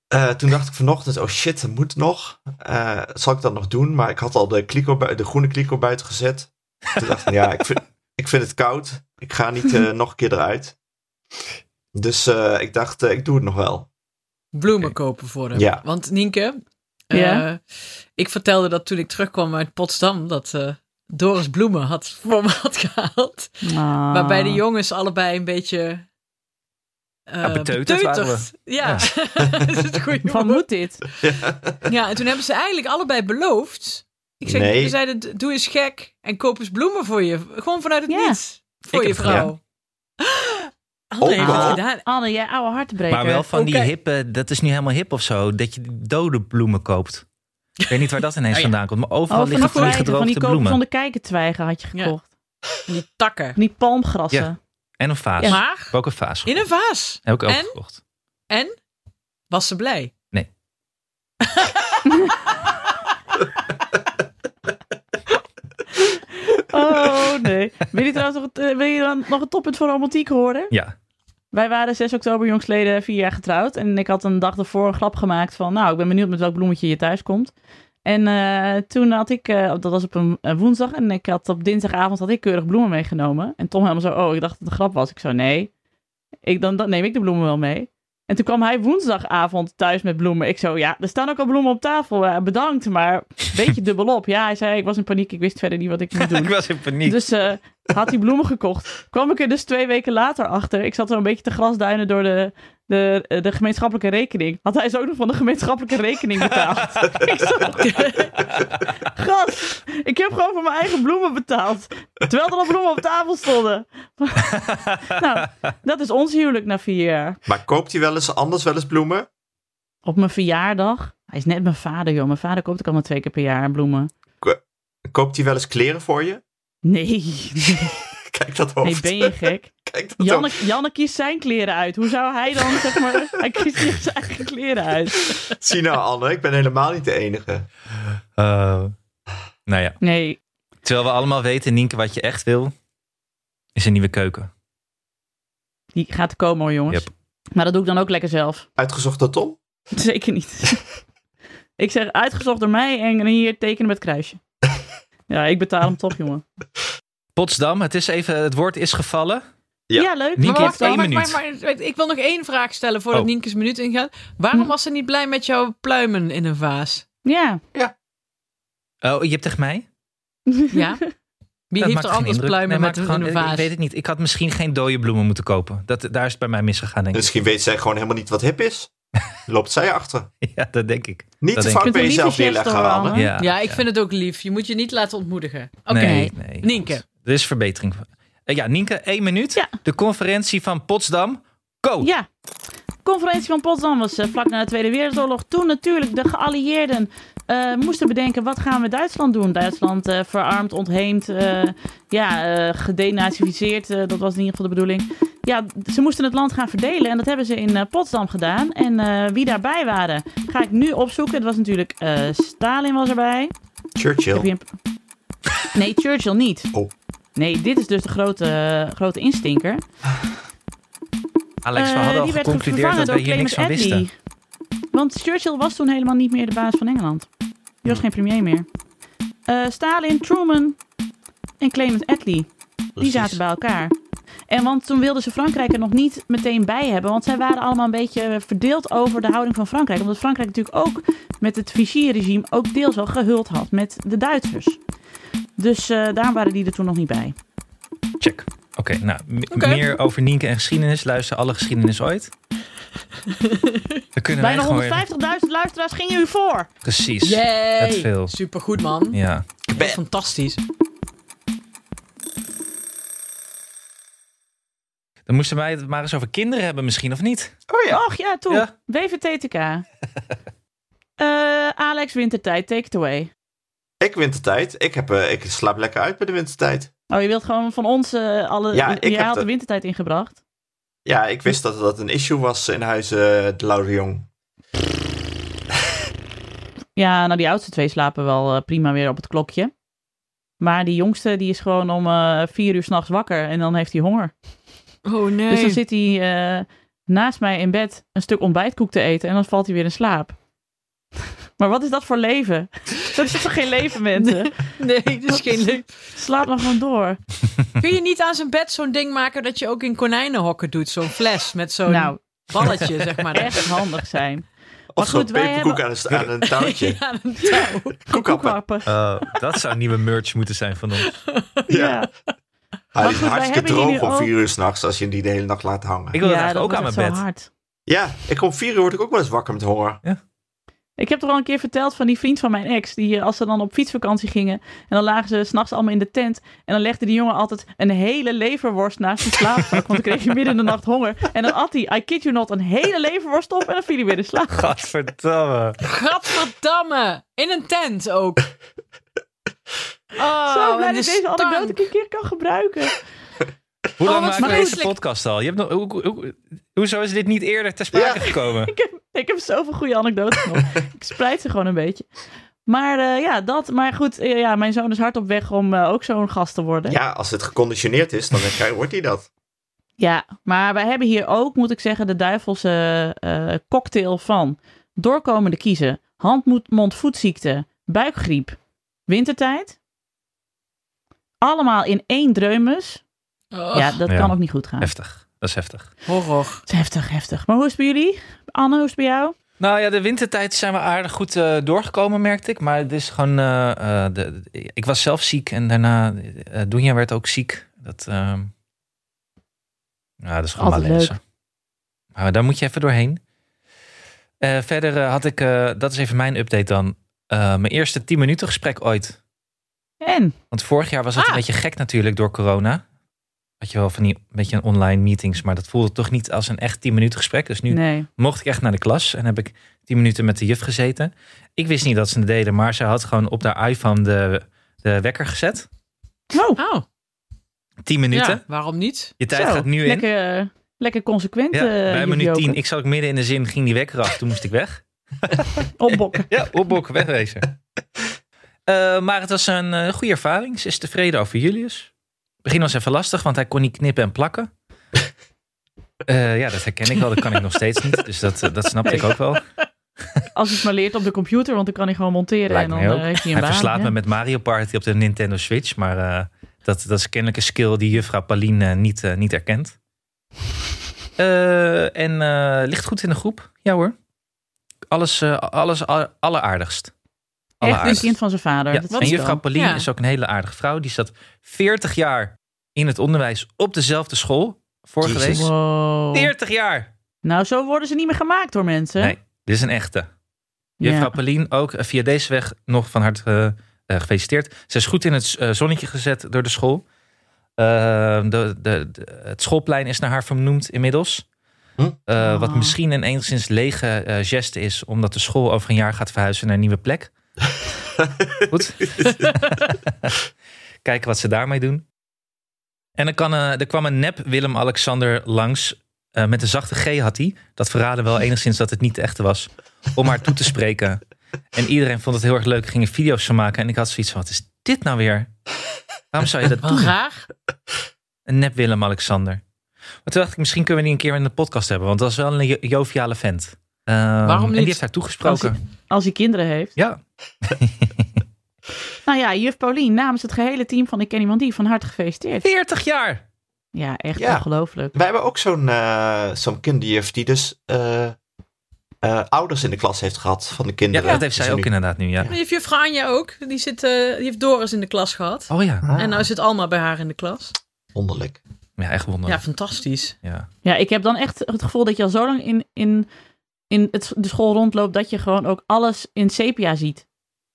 [SPEAKER 3] Eh, toen dacht ik vanochtend, oh shit, dat moet nog. Eh, zal ik dat nog doen? Maar ik had al de, kliko, de groene kliko buiten gezet. Toen dacht ik, ja, ik vind, ik vind het koud. Ik ga niet eh, nog een keer eruit. Dus eh, ik dacht, ik doe het nog wel.
[SPEAKER 5] Bloemen kopen voor hem.
[SPEAKER 3] Ja.
[SPEAKER 5] Want Nienke, eh,
[SPEAKER 4] Ja?
[SPEAKER 5] ik vertelde dat toen ik terugkwam uit Potsdam, dat eh, Doris bloemen had voor me had gehaald.
[SPEAKER 4] Ah.
[SPEAKER 5] Waarbij de jongens allebei een beetje... eh,
[SPEAKER 2] Ja, beteuterd waren
[SPEAKER 5] Ja, dat is het goede
[SPEAKER 4] Van moet dit?
[SPEAKER 5] Ja, en toen hebben ze eigenlijk allebei beloofd. Ik zeg,
[SPEAKER 3] Nee.
[SPEAKER 5] ze zeiden, doe eens gek en koop eens bloemen voor je. Gewoon vanuit het
[SPEAKER 4] Ja.
[SPEAKER 5] niets. Voor
[SPEAKER 2] Ik
[SPEAKER 5] je vrouw. Anne heeft het
[SPEAKER 3] Oh.
[SPEAKER 5] gedaan.
[SPEAKER 4] Anne, jij oude hartebreker.
[SPEAKER 2] Maar wel van die hippe, dat is nu helemaal hip of zo, dat je die dode bloemen koopt. Ik weet niet waar dat ineens
[SPEAKER 5] Oh ja.
[SPEAKER 2] vandaan komt, maar overal
[SPEAKER 4] Oh, van die
[SPEAKER 2] liggen van die
[SPEAKER 4] twijgen, van die
[SPEAKER 2] gedroogde
[SPEAKER 4] kopen
[SPEAKER 2] bloemen.
[SPEAKER 4] van de kijkentwijgen had je
[SPEAKER 5] Ja.
[SPEAKER 4] gekocht.
[SPEAKER 5] Die takken.
[SPEAKER 4] Die palmgrassen.
[SPEAKER 2] En een vaas.
[SPEAKER 4] Ja.
[SPEAKER 5] Maar
[SPEAKER 2] ook een vaas
[SPEAKER 5] in
[SPEAKER 2] gekocht.
[SPEAKER 5] een vaas.
[SPEAKER 2] Heb ik ook
[SPEAKER 5] En?
[SPEAKER 2] gekocht.
[SPEAKER 5] En? Was ze blij?
[SPEAKER 2] Nee.
[SPEAKER 4] Oh nee. Wil je trouwens nog, het, eh, wil je dan nog een toppunt van romantiek horen?
[SPEAKER 2] Ja.
[SPEAKER 4] Wij waren 6 oktober jongsleden vier jaar getrouwd. En ik had een dag ervoor een grap gemaakt van... Nou, ik ben benieuwd met welk bloemetje je thuis komt. En eh, toen had ik... eh, dat was op een, een woensdag. En ik had op dinsdagavond had ik keurig bloemen meegenomen. En Tom helemaal zo... Oh, ik dacht dat het een grap was. Ik zo, nee. Ik, dan, dan neem ik de bloemen wel mee. En toen kwam hij woensdagavond thuis met bloemen. Ik zo, ja, er staan ook al bloemen op tafel. Bedankt, maar een beetje dubbelop. Ja, hij zei, ik was in paniek. Ik wist verder niet wat ik moest doen.
[SPEAKER 2] Ik was in paniek.
[SPEAKER 4] Dus eh, had hij bloemen gekocht. Kwam ik er dus twee weken later achter. Ik zat er een beetje te grasduinen door de, de, eh, de gemeenschappelijke rekening. Had hij ze ook nog van de gemeenschappelijke rekening betaald. ik zat... Gast, ik heb gewoon voor mijn eigen bloemen betaald. Terwijl er al bloemen op tafel stonden. nou, dat is ons huwelijk na vier jaar.
[SPEAKER 3] Maar koopt hij wel eens anders wel eens bloemen?
[SPEAKER 4] Op mijn verjaardag. Hij is net mijn vader, joh. Mijn vader koopt ook al maar twee keer per jaar bloemen.
[SPEAKER 3] Koopt hij wel eens kleren voor je?
[SPEAKER 4] Nee,
[SPEAKER 3] Kijk dat
[SPEAKER 4] nee
[SPEAKER 3] hoofd.
[SPEAKER 4] ben je gek?
[SPEAKER 3] Kijk dat
[SPEAKER 4] Janne,
[SPEAKER 3] hoofd.
[SPEAKER 4] Janne kiest zijn kleren uit. Hoe zou hij dan, zeg maar... Hij kiest niet zijn eigen kleren uit.
[SPEAKER 3] Zie nou Anne, ik ben helemaal niet de enige.
[SPEAKER 2] Eh, nou ja.
[SPEAKER 4] Nee,
[SPEAKER 2] Terwijl we allemaal weten, Nienke, wat je echt wil, is een nieuwe keuken.
[SPEAKER 4] die gaat er komen hoor, jongens.
[SPEAKER 2] Yep.
[SPEAKER 4] Maar dat doe ik dan ook lekker zelf.
[SPEAKER 3] Uitgezocht door Tom?
[SPEAKER 4] Zeker niet. ik zeg uitgezocht door mij en hier tekenen met kruisje. ja, ik betaal hem toch, jongen.
[SPEAKER 2] Potsdam, het, is even, het woord is gevallen.
[SPEAKER 3] Ja.
[SPEAKER 4] Ja, leuk.
[SPEAKER 2] Nienke
[SPEAKER 5] Maar wacht,
[SPEAKER 2] één minuut.
[SPEAKER 5] maar- maar- maar- ik wil nog één vraag stellen voordat
[SPEAKER 2] Oh.
[SPEAKER 5] Nienke's minuut ingaat. Waarom
[SPEAKER 4] Hm.
[SPEAKER 5] was ze niet blij met jouw pluimen in een vaas?
[SPEAKER 4] Ja.
[SPEAKER 2] Oh, je hebt tegen mij?
[SPEAKER 5] Ja? Wie
[SPEAKER 2] Dat
[SPEAKER 5] heeft er anders
[SPEAKER 2] indruk.
[SPEAKER 5] pluimen
[SPEAKER 2] Nee,
[SPEAKER 5] met een,
[SPEAKER 2] gewoon-
[SPEAKER 5] in een vaas?
[SPEAKER 2] Ik weet het niet. Ik had misschien geen dode bloemen moeten kopen. Dat, daar is het bij mij misgegaan, denk ik.
[SPEAKER 3] Misschien weet zij gewoon helemaal niet wat hip is. Loopt zij achter.
[SPEAKER 2] Ja, dat denk ik.
[SPEAKER 3] Niet
[SPEAKER 2] Dat
[SPEAKER 3] te vaak bij jezelf neerleggen.
[SPEAKER 2] Ja,
[SPEAKER 5] Ja, ik vind het ook lief. Je moet je niet laten ontmoedigen. Oké,
[SPEAKER 2] Nee, nee.
[SPEAKER 5] Nienke.
[SPEAKER 2] Er is verbetering. Eh, ja, Nienke, één minuut.
[SPEAKER 4] Ja.
[SPEAKER 2] De conferentie van Potsdam. Go!
[SPEAKER 4] Ja. De conferentie van Potsdam was eh, vlak na de Tweede Wereldoorlog. Toen natuurlijk de geallieerden eh, moesten bedenken wat gaan we Duitsland doen. Duitsland eh, verarmd, ontheemd, eh, ja, eh, gedenazificeerd. dat was in ieder geval de bedoeling. Ja, ze moesten het land gaan verdelen en dat hebben ze in Potsdam gedaan. En eh, wie daarbij waren, ga ik nu opzoeken. Het was natuurlijk eh, Stalin was erbij.
[SPEAKER 3] Churchill.
[SPEAKER 4] Een- Nee, Churchill niet.
[SPEAKER 3] Oh.
[SPEAKER 4] Nee, dit is dus de grote, grote instinker.
[SPEAKER 2] Alex, we
[SPEAKER 4] Eh,
[SPEAKER 2] hadden al
[SPEAKER 4] die werd
[SPEAKER 2] geconcludeerd
[SPEAKER 4] vervangen
[SPEAKER 2] dat we
[SPEAKER 4] door
[SPEAKER 2] hier niks van wisten.
[SPEAKER 4] Attlee. Want Churchill was toen helemaal niet meer de baas van Engeland. Die was geen premier meer. Eh, Stalin, Truman en Clement Attlee, die zaten bij elkaar. En want toen wilden ze Frankrijk er nog niet meteen bij hebben. Want zij waren allemaal een beetje verdeeld over de houding van Frankrijk. Omdat Frankrijk natuurlijk ook met het Vichy-regime ook deels wel gehuld had met de Duitsers. Dus eh daar waren die er toen nog niet bij.
[SPEAKER 2] Check. Oké, nou, meer over Nienke en geschiedenis. Luister alle geschiedenis ooit.
[SPEAKER 4] Bijna
[SPEAKER 2] gewoon...
[SPEAKER 4] 150.000 luisteraars gingen u voor.
[SPEAKER 2] Precies.
[SPEAKER 5] Yay!
[SPEAKER 2] Dat veel.
[SPEAKER 5] Supergoed, man.
[SPEAKER 2] Ja.
[SPEAKER 5] Dat fantastisch.
[SPEAKER 2] Dan moesten wij het maar eens over kinderen hebben misschien, of niet?
[SPEAKER 3] Oh ja.
[SPEAKER 4] Och ja, toe.
[SPEAKER 2] Ja.
[SPEAKER 4] WVTTK. Eh Alex Wintertijd, take it away.
[SPEAKER 3] Ik wintertijd. Ik, heb, eh, ik slaap lekker uit bij de wintertijd.
[SPEAKER 4] Oh, je wilt gewoon van ons eh, alle...
[SPEAKER 3] Ja, ik
[SPEAKER 4] jij
[SPEAKER 3] heb
[SPEAKER 4] had de
[SPEAKER 3] de-
[SPEAKER 4] wintertijd ingebracht.
[SPEAKER 3] Ja, ik wist dat dat een issue was in huis eh, de Laude Jong.
[SPEAKER 4] Ja, nou die oudste twee slapen wel eh, prima weer op het klokje. Maar die jongste die is gewoon om eh, vier uur s'nachts wakker en dan heeft hij honger.
[SPEAKER 5] Oh nee.
[SPEAKER 4] Dus dan zit hij eh, naast mij in bed een stuk ontbijtkoek te eten en dan valt hij weer in slaap. Maar wat is dat voor leven? Dat is toch geen leven, mensen?
[SPEAKER 5] Nee, dat is geen leuk.
[SPEAKER 4] Slaap maar gewoon door.
[SPEAKER 5] Kun je niet aan zijn bed zo'n ding maken dat je ook in konijnenhokken doet? Zo'n fles met zo'n
[SPEAKER 4] Nou,
[SPEAKER 5] balletje, zeg maar.
[SPEAKER 4] echt handig zijn.
[SPEAKER 3] Of zo'n
[SPEAKER 4] goed, wij
[SPEAKER 3] peperkoek
[SPEAKER 4] hebben-
[SPEAKER 3] aan, een, aan een touwtje.
[SPEAKER 5] Ja, een touw.
[SPEAKER 2] Oh, dat zou nieuwe merch moeten zijn van ons.
[SPEAKER 4] Ja.
[SPEAKER 3] Hij
[SPEAKER 4] Maar
[SPEAKER 3] is
[SPEAKER 4] goed,
[SPEAKER 3] hartstikke droog om vier uur s'nachts als je hem die de hele nacht laat hangen.
[SPEAKER 2] Ik wil het
[SPEAKER 4] ja,
[SPEAKER 2] eigenlijk ook aan mijn bed.
[SPEAKER 4] zo hard.
[SPEAKER 3] Ja, ik om vier uur word ik ook wel eens wakker met honger.
[SPEAKER 4] Ik heb er al een keer verteld van die vriend van mijn ex. Die als ze dan op fietsvakantie gingen. En dan lagen ze s'nachts allemaal in de tent. En dan legde die jongen altijd een hele leverworst naast zijn slaapzak. want dan kreeg je midden in de nacht honger. En dan at hij, I kid you not, een hele leverworst op. En dan viel hij weer in slaap.
[SPEAKER 2] Gadverdamme.
[SPEAKER 5] Gadverdamme. In een tent ook. Oh,
[SPEAKER 4] Zo blij dat
[SPEAKER 5] de
[SPEAKER 4] ik deze anekdote een keer kan gebruiken.
[SPEAKER 2] Hoe lang
[SPEAKER 5] Oh,
[SPEAKER 2] maken we deze podcast al? Je hebt nog, hoe, hoe- hoezo is dit niet eerder ter sprake
[SPEAKER 3] Ja.
[SPEAKER 2] gekomen?
[SPEAKER 4] Ik heb, ik heb zoveel goede anekdotes nog. Ik spreid ze gewoon een beetje. Maar eh, ja, dat. Maar goed, eh, ja, mijn zoon is hard op weg om eh, ook zo'n gast te worden.
[SPEAKER 3] Ja, als het geconditioneerd is, dan wordt hij dat.
[SPEAKER 4] Ja, maar wij hebben hier ook, moet ik zeggen, de duivelse eh, cocktail van doorkomende kiezen, hand-mond-voetziekte, buikgriep, wintertijd. Allemaal in één dreumes.
[SPEAKER 5] Oh,
[SPEAKER 4] ja, dat
[SPEAKER 2] Ja.
[SPEAKER 4] kan ook niet goed gaan.
[SPEAKER 2] Heftig. Dat is heftig.
[SPEAKER 5] horror.
[SPEAKER 4] Het is heftig, heftig. Maar hoe is het bij jullie? Anne, hoe is het bij jou?
[SPEAKER 2] Nou ja, de wintertijd zijn we aardig goed eh, doorgekomen, merkte ik. Maar het is gewoon... eh, eh, de, de- ik was zelf ziek en daarna... Doenja werd ook ziek. Dat, ehm, ja, dat is gewoon
[SPEAKER 4] Altijd
[SPEAKER 2] malaise. Maar daar moet je even doorheen. Eh, verder had ik... eh, dat is even mijn update dan. Eh, mijn eerste 10 minuten gesprek ooit.
[SPEAKER 4] En?
[SPEAKER 2] Want vorig jaar was het
[SPEAKER 5] Ah.
[SPEAKER 2] een beetje gek natuurlijk door corona. Had je wel van die een beetje online meetings, maar dat voelde toch niet als een echt 10 minuten gesprek. Dus nu
[SPEAKER 4] Nee.
[SPEAKER 2] mocht ik echt naar de klas en heb ik 10 minuten met de juf gezeten. Ik wist niet dat ze het deden, maar ze had gewoon op haar iPhone de, de wekker gezet.
[SPEAKER 4] Oh,
[SPEAKER 5] Oh,
[SPEAKER 2] 10 minuten.
[SPEAKER 5] ja, waarom niet?
[SPEAKER 2] Je tijd
[SPEAKER 4] zo.
[SPEAKER 2] gaat nu in.
[SPEAKER 4] Lekker, eh, lekker consequent.
[SPEAKER 2] Ja,
[SPEAKER 4] eh,
[SPEAKER 2] bij minuut
[SPEAKER 4] Joke.
[SPEAKER 2] 10. Ik zat ook midden in de zin, ging die wekker af. Toen moest ik weg.
[SPEAKER 4] Opbokken.
[SPEAKER 2] Ja, opbokken, wegwezen. Eh, maar het was een eh, goede ervaring. Ze is tevreden over Julius. Het begin was even lastig, want hij kon niet knippen en plakken. Eh, ja, dat herken ik wel. Dat kan ik nog steeds niet. Dus dat, eh, dat snapte ik ook wel.
[SPEAKER 4] Als het maar leert op de computer, want dan kan hij gewoon monteren.
[SPEAKER 2] Lijkt
[SPEAKER 4] en dan
[SPEAKER 2] ook.
[SPEAKER 4] eh, heeft hij een
[SPEAKER 2] Hij
[SPEAKER 4] baan.
[SPEAKER 2] verslaat
[SPEAKER 4] ja.
[SPEAKER 2] me met Mario Party op de Nintendo Switch. Maar eh, dat, dat is kennelijk een skill die juffrouw Pauline niet, niet erkent. Eh, en eh, ligt goed in de groep. Ja hoor. Alles, eh, alles al- alleraardigst.
[SPEAKER 4] Echt een kind van zijn vader.
[SPEAKER 2] Ja,
[SPEAKER 4] dat
[SPEAKER 2] en juffrouw. Pauline
[SPEAKER 5] Ja.
[SPEAKER 2] is ook een hele aardige vrouw. Die zat 40 jaar in het onderwijs op dezelfde school geweest.
[SPEAKER 4] Wow.
[SPEAKER 2] 40 jaar!
[SPEAKER 4] Nou, zo worden ze niet meer gemaakt door mensen.
[SPEAKER 2] Nee, dit is een echte. Juffrouw
[SPEAKER 4] Ja.
[SPEAKER 2] Pauline ook eh, via deze weg nog van harte eh, eh, gefeliciteerd. Ze is goed in het zonnetje gezet door de school. De, de, de- het schoolplein is naar haar vernoemd inmiddels. Wat
[SPEAKER 4] Oh.
[SPEAKER 2] misschien een enigszins lege geste is, omdat de school over een jaar gaat verhuizen naar een nieuwe plek. Goed. Kijken wat ze daarmee doen. En er, kan, eh, er kwam een nep Willem-Alexander langs. eh, met een zachte G had hij. Dat verraadde wel enigszins dat het niet de echte was. Om haar toe te spreken. En iedereen vond het heel erg leuk. Gingen video's van maken. En ik had zoiets van, wat is dit nou weer? Waarom zou je dat doen?
[SPEAKER 5] raar.
[SPEAKER 2] Een nep Willem-Alexander. Maar toen dacht ik, misschien kunnen we die een keer in de podcast hebben. Want dat is wel een jo- joviale vent. Ehm,
[SPEAKER 5] Waarom
[SPEAKER 2] En
[SPEAKER 5] niet?
[SPEAKER 2] die heeft haar toegesproken.
[SPEAKER 4] Als hij kinderen heeft.
[SPEAKER 2] Ja,
[SPEAKER 4] Nou ja, juf Paulien namens het gehele team van Ik Ken Iemand Die van harte gefeliciteerd.
[SPEAKER 2] 40 jaar.
[SPEAKER 4] Ja, echt
[SPEAKER 3] Ja.
[SPEAKER 4] ongelooflijk.
[SPEAKER 3] Wij hebben ook zo'n eh zo'n kinderjuf die dus eh, eh, ouders in de klas heeft gehad van de
[SPEAKER 2] Ja,
[SPEAKER 3] kinderen.
[SPEAKER 2] dat heeft zij
[SPEAKER 3] Dus
[SPEAKER 2] ook
[SPEAKER 3] nu-
[SPEAKER 2] inderdaad nu, ja.
[SPEAKER 5] Maar heeft juffrouw Anja ook. Die, zit, eh, die heeft Doris in de klas gehad.
[SPEAKER 2] Oh ja.
[SPEAKER 3] Ah,
[SPEAKER 5] En nou zit Alma bij haar in de klas.
[SPEAKER 3] wonderlijk.
[SPEAKER 2] Ja, echt
[SPEAKER 5] Ja,
[SPEAKER 2] wonderlijk.
[SPEAKER 5] fantastisch.
[SPEAKER 2] Ja.
[SPEAKER 4] Ja, ik heb dan echt het gevoel dat je al zo lang in, in, in het, de school rondloopt dat je gewoon ook alles in sepia ziet.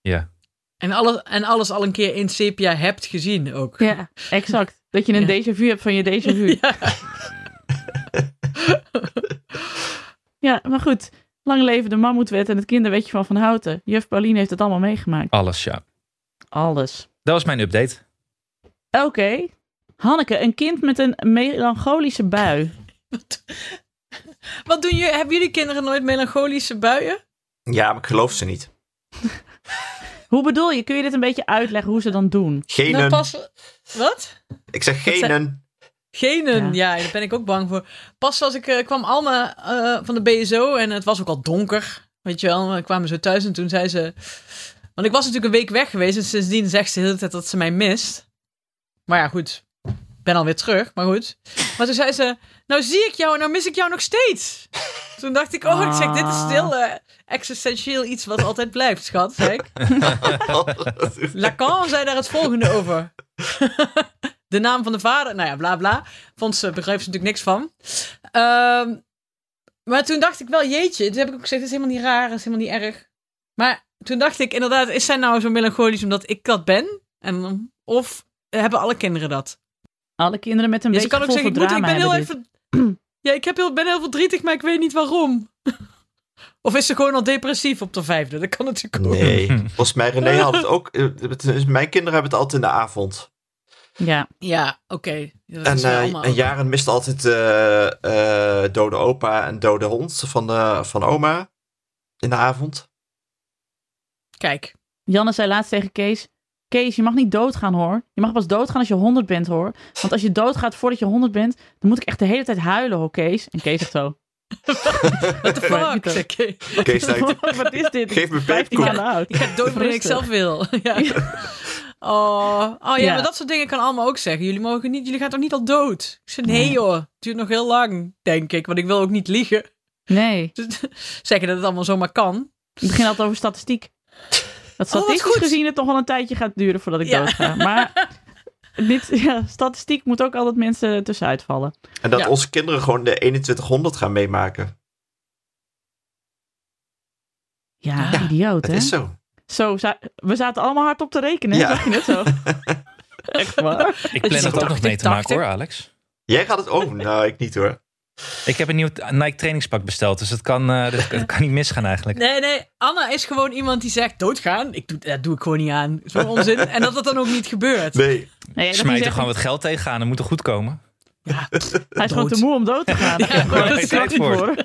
[SPEAKER 2] ja.
[SPEAKER 5] En, alle, en alles al een keer in sepia hebt gezien ook.
[SPEAKER 4] Ja, exact. Dat je een
[SPEAKER 5] Ja.
[SPEAKER 4] déjà vu hebt van je déjà vu.
[SPEAKER 5] Ja.
[SPEAKER 4] Ja, maar goed. Lang leven de mammoetwet en het kinderwetje van Van Houten. Juf Pauline heeft het allemaal meegemaakt.
[SPEAKER 2] Alles, ja.
[SPEAKER 4] Alles.
[SPEAKER 2] Dat was mijn update.
[SPEAKER 4] Oké. Hanneke, een kind met een melancholische bui.
[SPEAKER 5] Wat doen jullie? Hebben jullie kinderen nooit melancholische buien?
[SPEAKER 3] Ja, maar ik geloof ze niet.
[SPEAKER 4] Hoe bedoel je? Kun je dit een beetje uitleggen hoe ze dan doen?
[SPEAKER 3] Genen.
[SPEAKER 5] Nou, pas... Wat?
[SPEAKER 3] Ik zeg genen.
[SPEAKER 5] Genen, ja. daar ben ik ook bang voor. Pas als ik eh, kwam Alma eh, van de BSO en het was ook al donker. Weet je wel, we kwamen zo thuis en toen zei ze... Want ik was natuurlijk een week weg geweest en sindsdien zegt ze de hele tijd dat ze mij mist. Maar ja, goed. Ik ben alweer terug, maar goed. Maar toen zei ze, nou zie ik jou en nou mis ik jou nog steeds. Toen dacht ik, oh, ik zeg, dit is stil eh, existentieel iets wat altijd blijft, schat, ik. Lacan zei daar het volgende over. de naam van de vader, nou ja, bla bla. Vond ze, begreep ze natuurlijk niks van. Ehm, maar toen dacht ik wel, jeetje, toen heb ik ook gezegd, het is helemaal niet raar, het is helemaal niet erg. Maar toen dacht ik inderdaad, is zij nou zo melancholisch omdat ik dat ben? En, of hebben alle kinderen dat?
[SPEAKER 4] Alle kinderen met een
[SPEAKER 5] Ja, ze
[SPEAKER 4] beetje
[SPEAKER 5] kan
[SPEAKER 4] gevoel
[SPEAKER 5] ik, moet, ik ben heel even... Ja, ik heb heel, ben heel verdrietig, maar ik weet niet waarom. Of is ze gewoon al depressief op de vijfde? Dat kan natuurlijk ook.
[SPEAKER 3] Nee, volgens mij René had het ook. eh, het is- Mijn kinderen hebben het altijd in de avond.
[SPEAKER 4] Ja.
[SPEAKER 5] Ja, oké.
[SPEAKER 3] En, eh, en. Jaren mist altijd eh, eh, dode opa en dode hond van, de, van oma in de avond.
[SPEAKER 5] Kijk.
[SPEAKER 4] Janne zei laatst tegen Kees... Kees, je mag niet doodgaan hoor. Je mag pas doodgaan als je 100 bent hoor. Want als je doodgaat voordat je 100 bent, dan moet ik echt de hele tijd huilen hoor, Kees. En Kees zegt zo.
[SPEAKER 5] What the fuck? ik.
[SPEAKER 3] Kees denkt,
[SPEAKER 4] Wat is dit?
[SPEAKER 3] Geef me
[SPEAKER 4] 15
[SPEAKER 3] peperkoek.
[SPEAKER 4] maanden oud.
[SPEAKER 5] Ik ga dood wanneer ik zelf wil. ja. Oh, oh ja,
[SPEAKER 4] Ja.
[SPEAKER 5] maar dat soort dingen kan allemaal ook zeggen. Jullie mogen niet, jullie gaan toch niet al dood? Ik zeg, nee joh, het duurt nog heel lang, denk ik. Want ik wil ook niet liegen.
[SPEAKER 4] Nee,
[SPEAKER 5] Dus zeggen dat het allemaal zomaar kan.
[SPEAKER 4] ik begin altijd over statistiek. Dat
[SPEAKER 5] Oh,
[SPEAKER 4] statistisch
[SPEAKER 5] goed.
[SPEAKER 4] gezien het nog wel een tijdje gaat duren voordat ik
[SPEAKER 5] Ja.
[SPEAKER 4] doodga. Maar dit, ja, statistiek moet ook altijd mensen tussenuit vallen.
[SPEAKER 3] En dat
[SPEAKER 5] Ja.
[SPEAKER 3] onze kinderen gewoon de 2100 gaan meemaken.
[SPEAKER 4] Ja,
[SPEAKER 5] Ja,
[SPEAKER 4] idioot
[SPEAKER 3] Dat
[SPEAKER 4] hè?
[SPEAKER 3] is zo.
[SPEAKER 4] Zo, we zaten allemaal hard op te rekenen,
[SPEAKER 3] Ja.
[SPEAKER 4] zag je net zo? Echt waar?
[SPEAKER 2] Ik plan dat ook nog
[SPEAKER 5] 80,
[SPEAKER 2] mee te maken
[SPEAKER 5] 80.
[SPEAKER 2] hoor, Alex.
[SPEAKER 3] Jij gaat het over. Nou, ik niet hoor.
[SPEAKER 2] Ik heb een nieuw Nike trainingspak besteld, dus het kan, eh, het kan niet misgaan eigenlijk.
[SPEAKER 5] Nee, nee, Anna is gewoon iemand die zegt doodgaan. Ik doe, dat doe ik gewoon niet aan. Zo'n onzin. En dat dat dan ook niet gebeurt.
[SPEAKER 3] Nee.
[SPEAKER 4] Nee, dat
[SPEAKER 2] Smijt er
[SPEAKER 4] echt-
[SPEAKER 2] gewoon wat geld tegenaan, dat moet er goed komen.
[SPEAKER 5] Ja,
[SPEAKER 4] Hij is gewoon te moe om dood te gaan.
[SPEAKER 5] Ja,
[SPEAKER 4] Ja,
[SPEAKER 5] maar
[SPEAKER 4] dat
[SPEAKER 2] dat
[SPEAKER 4] is tijd
[SPEAKER 2] voor.
[SPEAKER 4] voor.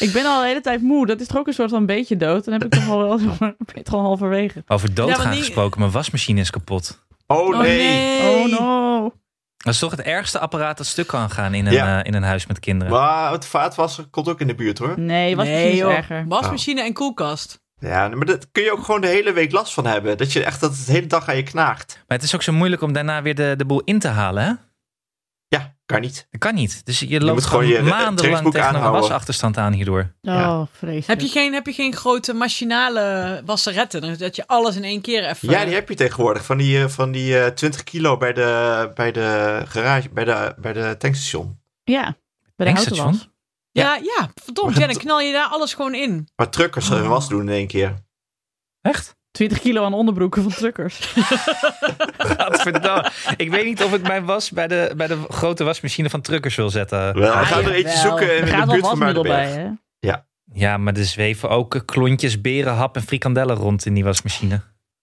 [SPEAKER 4] ik ben al de hele tijd moe. Dat is toch ook een soort van beetje dood. Dan heb ik toch al wel ben toch al halverwege.
[SPEAKER 2] Over doodgaan
[SPEAKER 5] Ja, maar die-
[SPEAKER 2] gesproken, mijn wasmachine is kapot.
[SPEAKER 3] Oh
[SPEAKER 5] Oh
[SPEAKER 3] nee.
[SPEAKER 5] nee.
[SPEAKER 4] Oh no.
[SPEAKER 2] Dat is toch het ergste apparaat dat stuk kan gaan in een,
[SPEAKER 3] Ja.
[SPEAKER 2] eh, in een huis met kinderen.
[SPEAKER 3] Maar het vaatwasser komt ook in de buurt hoor.
[SPEAKER 4] Nee, was
[SPEAKER 5] nee,
[SPEAKER 4] erger.
[SPEAKER 5] Wasmachine en koelkast.
[SPEAKER 3] Ja, maar dat kun je ook gewoon de hele week last van hebben. Dat je echt dat het de hele dag aan je knaagt.
[SPEAKER 2] Maar het is ook zo moeilijk om daarna weer de, de boel in te halen, hè?
[SPEAKER 3] Ja, kan niet.
[SPEAKER 2] Dat kan niet. Dus je loopt gewoon
[SPEAKER 3] je, eh,
[SPEAKER 2] maandenlang tegen een wasachterstand aan hierdoor.
[SPEAKER 3] Ja.
[SPEAKER 4] Oh, vreselijk.
[SPEAKER 5] Heb je, geen, heb je geen grote machinale wasseretten? Dat je alles in één keer even...
[SPEAKER 3] Ja, die heb je tegenwoordig. Van die, eh, van die eh, 20 kilo bij de, bij de garage, bij de, bij de tankstation.
[SPEAKER 4] Ja, bij de
[SPEAKER 2] Tankstation?
[SPEAKER 4] autowas.
[SPEAKER 5] Ja, ja, verdomd. Ja, dan knal je daar alles gewoon in.
[SPEAKER 3] Waar truckers
[SPEAKER 5] Oh.
[SPEAKER 3] hun was doen in één keer.
[SPEAKER 2] Echt?
[SPEAKER 4] 20 kilo aan onderbroeken van truckers.
[SPEAKER 2] Gadverdamme. Ik weet niet of ik mijn was bij de, bij de grote wasmachine van truckers wil zetten.
[SPEAKER 3] Wel, we
[SPEAKER 4] Ah,
[SPEAKER 3] gaan er eentje zoeken in
[SPEAKER 4] Er
[SPEAKER 3] de buurt van
[SPEAKER 4] wasmiddel bij, hè?
[SPEAKER 2] Ja, maar er zweven ook klontjes, berenhap en frikandellen rond in die wasmachine.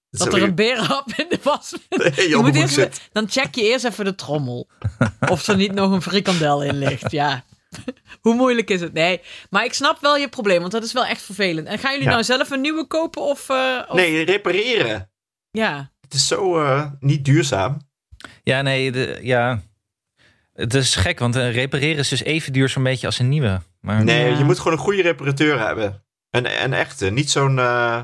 [SPEAKER 5] Dat er een berenhap in de was.
[SPEAKER 3] je
[SPEAKER 5] moet eerst, dan check je eerst even de trommel. Of er niet nog een frikandel in ligt. Ja. Hoe moeilijk is het? Nee. Maar ik snap wel je probleem, want dat is wel echt vervelend. En gaan jullie
[SPEAKER 3] Ja.
[SPEAKER 5] nou zelf een nieuwe kopen? Of, eh, of-
[SPEAKER 3] Nee, repareren.
[SPEAKER 5] Ja.
[SPEAKER 3] Het is zo eh, niet duurzaam.
[SPEAKER 2] Ja, nee, de, ja. Het is gek, want een repareren is dus even duur zo'n beetje als een nieuwe. Maar
[SPEAKER 3] Nee,
[SPEAKER 4] Ja.
[SPEAKER 3] je moet gewoon een goede reparateur hebben. Een, een echte, niet zo'n... eh,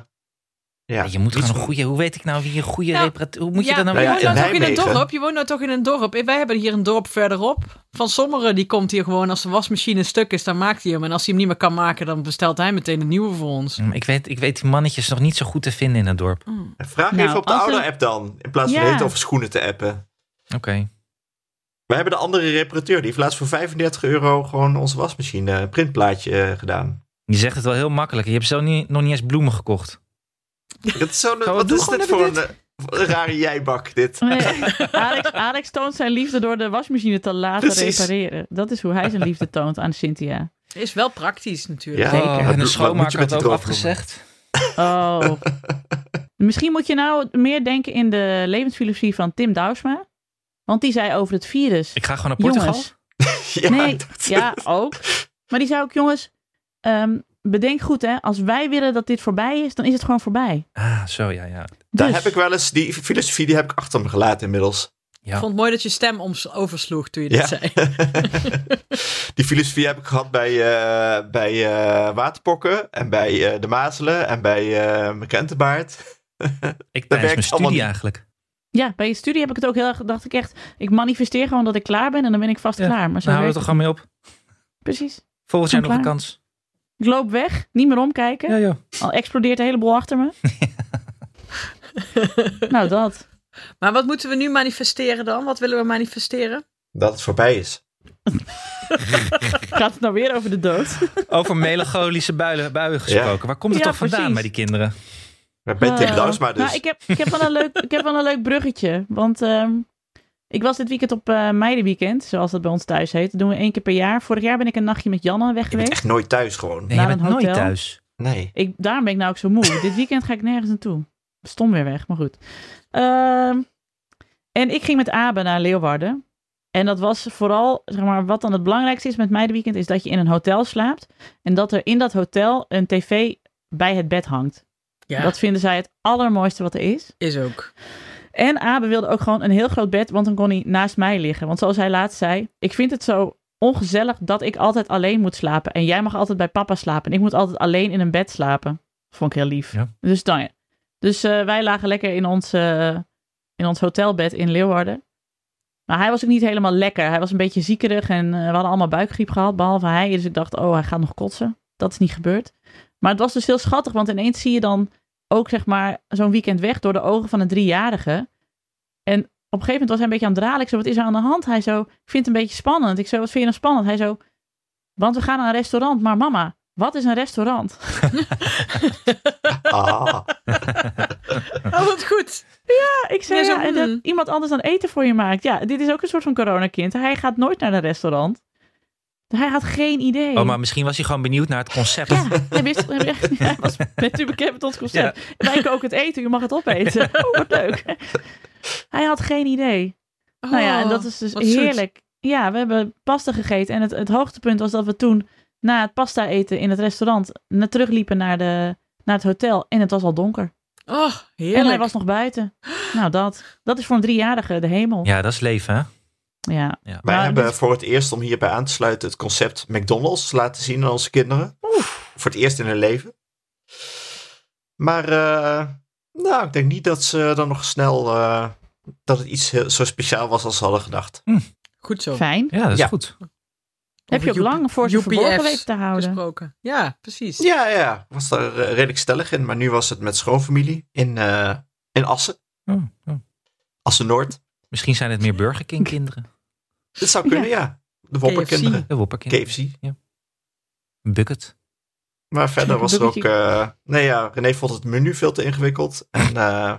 [SPEAKER 3] ja,
[SPEAKER 2] je moet gewoon een goede. Hoe weet ik nou wie een goede
[SPEAKER 5] Nou,
[SPEAKER 2] reparateur. Hoe moet je
[SPEAKER 5] ja,
[SPEAKER 2] dat nou
[SPEAKER 5] je
[SPEAKER 3] Nou ja,
[SPEAKER 5] woont nou toch in een dorp? Je woont nou toch in een dorp? Wij hebben hier een dorp verderop. Van Sommeren, die komt hier gewoon als de wasmachine stuk is, dan maakt hij hem. En als hij hem niet meer kan maken, dan bestelt hij meteen een nieuwe voor ons.
[SPEAKER 2] Ik weet, ik weet die mannetjes nog niet zo goed te vinden in het dorp.
[SPEAKER 3] Vraag
[SPEAKER 4] Nou,
[SPEAKER 3] even op de oude app dan. In plaats van hele over schoenen te appen.
[SPEAKER 2] Oké.
[SPEAKER 3] Wij hebben de andere reparateur. Die heeft laatst voor 35 euro gewoon onze wasmachine een printplaatje eh, gedaan.
[SPEAKER 2] Je zegt het wel heel makkelijk. Je hebt zelf niet, nog niet eens bloemen gekocht.
[SPEAKER 3] Dat is zo'n,
[SPEAKER 2] Zo,
[SPEAKER 3] wat is dit voor een, een rare jijbak, dit?
[SPEAKER 4] Nee, Alex, Alex toont zijn liefde door de wasmachine te laten
[SPEAKER 3] Precies.
[SPEAKER 4] repareren. Dat is hoe hij zijn liefde toont aan Cynthia.
[SPEAKER 5] Is wel praktisch natuurlijk.
[SPEAKER 3] Ja.
[SPEAKER 4] Zeker.
[SPEAKER 2] En de
[SPEAKER 3] wat
[SPEAKER 2] schoonmaker
[SPEAKER 3] moet je met
[SPEAKER 2] had ook afgezegd.
[SPEAKER 4] Oh. Misschien moet je nou meer denken in de levensfilosofie van Tim Douwsma. Want die zei over het virus.
[SPEAKER 2] Ik ga gewoon naar Portugal.
[SPEAKER 4] Jongens,
[SPEAKER 3] Ja,
[SPEAKER 4] nee, ja, ook. Maar die zei ook, jongens, ehm, bedenk goed hè. Als wij willen dat dit voorbij is, dan is het gewoon voorbij.
[SPEAKER 2] Ah, zo ja, ja.
[SPEAKER 3] Daar
[SPEAKER 4] Dus-
[SPEAKER 3] heb ik wel eens, die filosofie die heb ik achter me gelaten inmiddels.
[SPEAKER 5] Ik vond het mooi dat je stem oversloeg toen je
[SPEAKER 3] Ja.
[SPEAKER 5] dit zei.
[SPEAKER 3] die filosofie heb ik gehad bij, eh, bij eh, waterpokken en bij eh, de mazelen en bij eh mijn krentenbaard.
[SPEAKER 2] Ik tijdens
[SPEAKER 3] werkt
[SPEAKER 2] mijn studie eigenlijk.
[SPEAKER 4] Ja, bij je studie heb ik het ook heel erg, dacht ik echt, ik manifesteer gewoon dat ik klaar ben en dan ben ik vast
[SPEAKER 2] Ja,
[SPEAKER 4] klaar. Maar zo
[SPEAKER 2] Nou, houden we
[SPEAKER 4] het
[SPEAKER 2] gewoon mee op.
[SPEAKER 4] Precies.
[SPEAKER 2] Volgend jaar nog een kans.
[SPEAKER 4] Ik loop weg, niet meer omkijken.
[SPEAKER 2] Ja, joh.
[SPEAKER 4] Al explodeert de hele boel achter me. nou, dat.
[SPEAKER 5] Maar wat moeten we nu manifesteren dan? Wat willen we manifesteren?
[SPEAKER 3] Dat het voorbij is.
[SPEAKER 4] Gaat het nou weer over de dood?
[SPEAKER 2] Over melancholische buien, buien gesproken. Waar komt het
[SPEAKER 4] Ja,
[SPEAKER 2] toch vandaan
[SPEAKER 4] precies.
[SPEAKER 2] bij die kinderen?
[SPEAKER 3] Bij Tim dus.
[SPEAKER 4] Nou, ik heb, ik, heb wel een leuk, ik heb wel een leuk bruggetje. Want ehm, ik was dit weekend op eh meidenweekend, zoals dat bij ons thuis heet. Dat doen we één keer per jaar. Vorig jaar ben ik een nachtje met Janne weg
[SPEAKER 3] Je bent
[SPEAKER 4] geweest.
[SPEAKER 3] echt nooit thuis gewoon.
[SPEAKER 2] Nee,
[SPEAKER 4] Naar
[SPEAKER 2] je bent
[SPEAKER 4] een
[SPEAKER 2] nooit thuis.
[SPEAKER 3] Nee.
[SPEAKER 4] Ik, daarom ben ik nou ook zo moe. Dit weekend ga ik nergens naartoe. Stom weer weg, maar goed. Ehm, en ik ging met Abe naar Leeuwarden. En dat was vooral, zeg maar, wat dan het belangrijkste is met meidenweekend, is dat je in een hotel slaapt. En dat er in dat hotel een tv bij het bed hangt.
[SPEAKER 5] Ja,
[SPEAKER 4] Dat vinden zij het allermooiste wat er is.
[SPEAKER 5] is ook.
[SPEAKER 4] En Abe wilde ook gewoon een heel groot bed, want dan kon hij naast mij liggen. Want zoals hij laatst zei, ik vind het zo ongezellig dat ik altijd alleen moet slapen. En jij mag altijd bij papa slapen. En ik moet altijd alleen in een bed slapen. Vond ik heel lief.
[SPEAKER 2] Ja.
[SPEAKER 4] Dus dan ja. Dus eh, wij lagen lekker in ons, eh, in ons hotelbed in Leeuwarden. Maar hij was ook niet helemaal lekker. Hij was een beetje ziekerig en eh, we hadden allemaal buikgriep gehad, behalve hij. Dus ik dacht, oh, hij gaat nog kotsen. Dat is niet gebeurd. Maar het was dus heel schattig, want ineens zie je dan ook zeg maar zo'n weekend weg door de ogen van een driejarige. En op een gegeven moment was hij een beetje aan het dralen. Ik zo, wat is er aan de hand? Hij zo, ik vind het een beetje spannend. Ik zo, wat vind je nou spannend? Hij zo, want we gaan naar een restaurant. Maar mama, wat is een restaurant?
[SPEAKER 3] Ah.
[SPEAKER 5] Oh, wat goed.
[SPEAKER 4] Ja, ik zei,
[SPEAKER 5] Ja, zo,
[SPEAKER 4] ja, en dat iemand anders dan eten voor je maakt. Ja, dit is ook een soort van coronakind. Hij gaat nooit naar een restaurant. Hij had geen idee.
[SPEAKER 2] Oh, maar misschien was hij gewoon benieuwd naar het concept.
[SPEAKER 4] Ja, hij wist, hij was bent u bekend met ons concept. Wij koken het eten, u mag het opeten. Oh, wat leuk. Hij had geen idee. nou ja, en dat is dus
[SPEAKER 5] Oh, wat zoet.
[SPEAKER 4] heerlijk. Ja, we hebben pasta gegeten. En het, het hoogtepunt was dat we toen na het pasta eten in het restaurant naar terugliepen naar, de, naar het hotel. En het was al donker.
[SPEAKER 5] Oh,
[SPEAKER 4] En
[SPEAKER 5] heerlijk.
[SPEAKER 4] hij was nog buiten. Nou, dat, dat is voor een driejarige de hemel. Ja.
[SPEAKER 2] Ja, dat is leven, hè?
[SPEAKER 4] Ja.
[SPEAKER 2] Ja.
[SPEAKER 3] Wij
[SPEAKER 4] Maar
[SPEAKER 3] hebben
[SPEAKER 4] dit-
[SPEAKER 3] voor het eerst, om hierbij aan te sluiten, het concept McDonald's laten zien aan onze kinderen. Voor het eerst in hun leven. Maar, eh, nou, ik denk niet dat ze dan nog snel, eh, dat het iets heel, zo speciaal was als ze hadden gedacht.
[SPEAKER 5] Goed zo.
[SPEAKER 4] Fijn.
[SPEAKER 2] Ja, dat is
[SPEAKER 3] Ja.
[SPEAKER 2] goed.
[SPEAKER 4] Heb je ook lang voor ze verborgen weten te houden.
[SPEAKER 5] gesproken. Ja, precies.
[SPEAKER 3] Ja, ja, was daar eh, redelijk stellig in. Maar nu was het met schoonfamilie in, eh, in Assen.
[SPEAKER 2] Oh, oh.
[SPEAKER 3] Assen-Noord.
[SPEAKER 2] Misschien zijn het meer Burger King kinderen.
[SPEAKER 3] Dit zou kunnen, ja. De Wopperkinderen.
[SPEAKER 2] De Whopper King.
[SPEAKER 3] KFC.
[SPEAKER 2] Bucket.
[SPEAKER 3] Maar verder was er ook... Eh, nee ja, René vond het menu veel te ingewikkeld. En eh,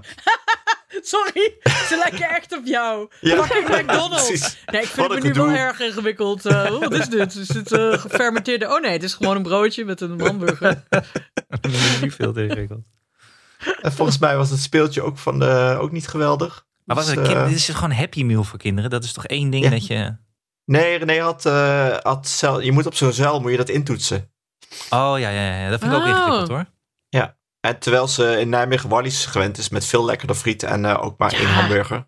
[SPEAKER 5] Sorry, ze lijken echt op jou.
[SPEAKER 3] ja,
[SPEAKER 5] Fucking McDonald's.
[SPEAKER 3] precies.
[SPEAKER 5] Nee, ik vind het menu wel erg ingewikkeld. Eh, wat is dit? Is het eh, gefermenteerde? Oh nee, het is gewoon een broodje met een hamburger.
[SPEAKER 2] Nu veel te ingewikkeld.
[SPEAKER 3] En volgens mij was het speeltje ook, van de, ook niet geweldig.
[SPEAKER 2] Maar wat
[SPEAKER 3] Dus,
[SPEAKER 2] kind,
[SPEAKER 3] eh,
[SPEAKER 2] dit is gewoon Happy Meal voor kinderen. Dat is toch één ding
[SPEAKER 3] Ja.
[SPEAKER 2] dat je...
[SPEAKER 3] Nee, René had, eh, had cel, je moet op zo'n zeil moet je dat intoetsen.
[SPEAKER 2] Oh ja, ja, ja. dat vind ik ook
[SPEAKER 5] Oh.
[SPEAKER 2] ingewikkeld hoor.
[SPEAKER 3] En terwijl ze in Nijmegen Wallis gewend is met veel lekkerder friet en eh, ook maar
[SPEAKER 5] Ja.
[SPEAKER 3] één hamburger.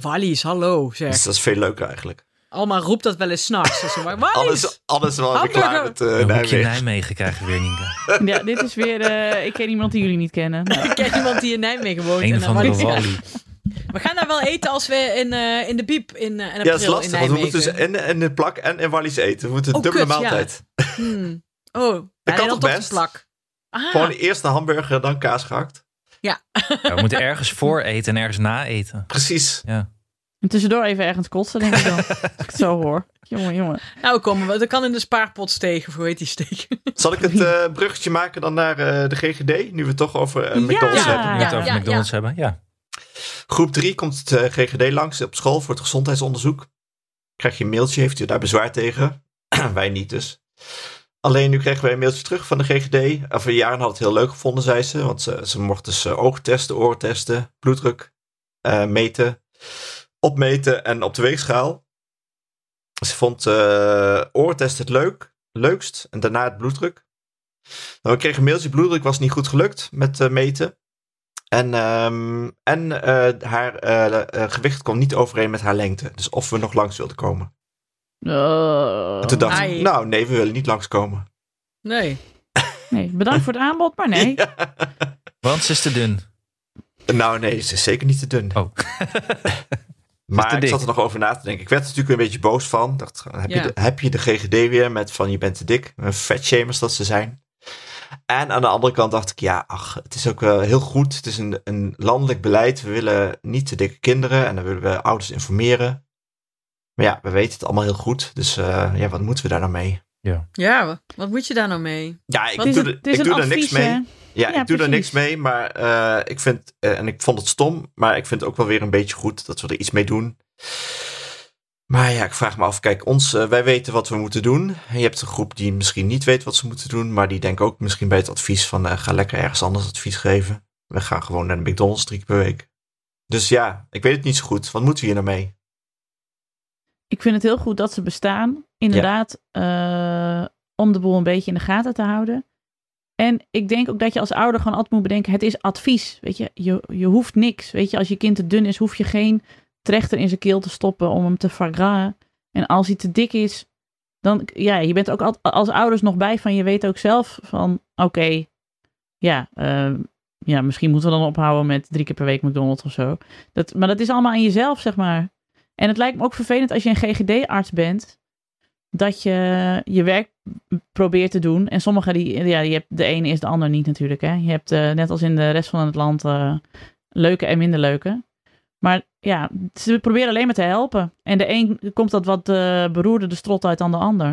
[SPEAKER 5] Wallies, hallo
[SPEAKER 3] Dus
[SPEAKER 5] zeg.
[SPEAKER 3] dat is veel leuker eigenlijk.
[SPEAKER 5] Alma roept dat wel eens s'nachts. maar!
[SPEAKER 3] Alles, alles wel weer klaar met eh,
[SPEAKER 2] Een hoekje
[SPEAKER 3] Nijmegen.
[SPEAKER 2] Nijmegen krijgen we weer, Nienke.
[SPEAKER 4] Ja, dit is weer... eh, ik ken iemand die jullie niet kennen. Nou,
[SPEAKER 5] Ik ken iemand die in Nijmegen woont.
[SPEAKER 2] Een
[SPEAKER 5] en Wallies
[SPEAKER 2] Wally.
[SPEAKER 5] gaat. We gaan daar wel eten als we in, eh, in de Biep in, eh, in april
[SPEAKER 3] Ja, dat is
[SPEAKER 5] in
[SPEAKER 3] lastig, want we moeten dus en, en de plak en in Wallis eten. We moeten een
[SPEAKER 5] Oh,
[SPEAKER 3] dubbele
[SPEAKER 5] kut, ja.
[SPEAKER 3] maaltijd.
[SPEAKER 5] Hmm. Oh, ja, nee,
[SPEAKER 3] kan
[SPEAKER 5] dan
[SPEAKER 3] toch best?
[SPEAKER 5] plak. Ah,
[SPEAKER 3] Gewoon eerst de hamburger, dan kaas gehakt.
[SPEAKER 2] Ja, we moeten ergens voor eten en ergens na eten.
[SPEAKER 3] Precies.
[SPEAKER 2] Ja.
[SPEAKER 4] en tussendoor even ergens kotsen, denk ik dan. Als ik het zo hoor. Jongen, jongen.
[SPEAKER 5] nou komen we. Dat kan in de spaarpot steken. Hoe heet die steek?
[SPEAKER 3] Zal ik het eh, bruggetje maken dan naar eh, de GGD? Nu we het toch over McDonald's
[SPEAKER 4] Ja.
[SPEAKER 3] hebben.
[SPEAKER 2] Nu we het
[SPEAKER 5] Ja,
[SPEAKER 2] over
[SPEAKER 5] ja,
[SPEAKER 2] McDonald's hebben. Ja.
[SPEAKER 3] Groep 3 komt het eh, GGD langs op school voor het gezondheidsonderzoek. Krijg je een mailtje, heeft u daar bezwaar tegen? wij niet dus. Alleen nu kregen wij een mailtje terug van de GGD. Over jaren had het heel leuk gevonden, zei ze. Want ze, ze mocht dus eh, ogen testen, oren testen, bloeddruk eh, meten, opmeten en op de weegschaal. Ze vond eh oortest het leuk, leukst en daarna het bloeddruk. Nou, we kregen een mailtje, bloeddruk was niet goed gelukt met meten. En, ehm, en eh, haar eh, eh, gewicht kwam niet overeen met haar lengte. Dus of we nog langs wilden komen.
[SPEAKER 4] Oh.
[SPEAKER 3] En toen dacht ik, nou nee, we willen niet langskomen.
[SPEAKER 5] Nee.
[SPEAKER 4] Nee, bedankt voor het aanbod, maar nee.
[SPEAKER 3] Ja.
[SPEAKER 2] Want ze is te dun.
[SPEAKER 3] Nou nee, ze is zeker niet te dun.
[SPEAKER 2] Oh.
[SPEAKER 3] maar
[SPEAKER 2] te
[SPEAKER 3] ik zat er nog over na te denken. Ik werd er natuurlijk een beetje boos van. Dacht, heb,
[SPEAKER 5] Ja.
[SPEAKER 3] je de, heb je de GGD weer met van je bent te dik? Vetshamers dat ze zijn. En aan de andere kant dacht ik, ja, ach, het is ook wel heel goed. Het is een, een landelijk beleid. We willen niet te dikke kinderen en dan willen we ouders informeren. Maar ja, we weten het allemaal heel goed. Dus eh, ja, wat moeten we daar nou mee?
[SPEAKER 5] Ja, wa- wat moet je daar nou mee?
[SPEAKER 3] Ja, ik doe, er-
[SPEAKER 4] het
[SPEAKER 3] ik doe er niks mee.
[SPEAKER 4] hè?
[SPEAKER 3] Ja,
[SPEAKER 4] Ja,
[SPEAKER 3] ik doe er
[SPEAKER 4] precies.
[SPEAKER 3] niks mee, maar eh, ik vind, eh, en ik vond het stom, maar ik vind het ook wel weer een beetje goed dat we er iets mee doen. Maar ja, ik vraag me af, kijk, ons, eh, wij weten wat we moeten doen. En je hebt een groep die misschien niet weet wat ze moeten doen, maar die denken ook misschien bij het advies van, eh, ga lekker ergens anders advies geven. We gaan gewoon naar de McDonald's drie per week. Dus ja, ik weet het niet zo goed. Wat moeten we hier nou mee?
[SPEAKER 4] Ik vind het heel goed dat ze bestaan. Inderdaad, eh, om de boel een beetje in de gaten te houden. En ik denk ook dat je als ouder gewoon altijd moet bedenken: het is advies. Weet je, je, je hoeft niks. Weet je, als je kind te dun is, hoef je geen trechter in zijn keel te stoppen om hem te vergraven. En als hij te dik is, dan ja, je bent ook al- als ouders nog bij van je weet ook zelf van: oké, ja, eh, ja, misschien moeten we dan ophouden met drie keer per week McDonald's of zo. Dat, maar dat is allemaal aan jezelf, zeg maar. En het lijkt me ook vervelend als je een GGD-arts bent, dat je je werk probeert te doen. En sommige, die, ja, je hebt, de ene is de ander niet natuurlijk. Hè? Je hebt, eh, net als in de rest van het land, eh, leuke en minder leuke. Maar ja, ze proberen alleen maar te helpen. En de een komt dat wat eh beroerder de strot uit dan de ander.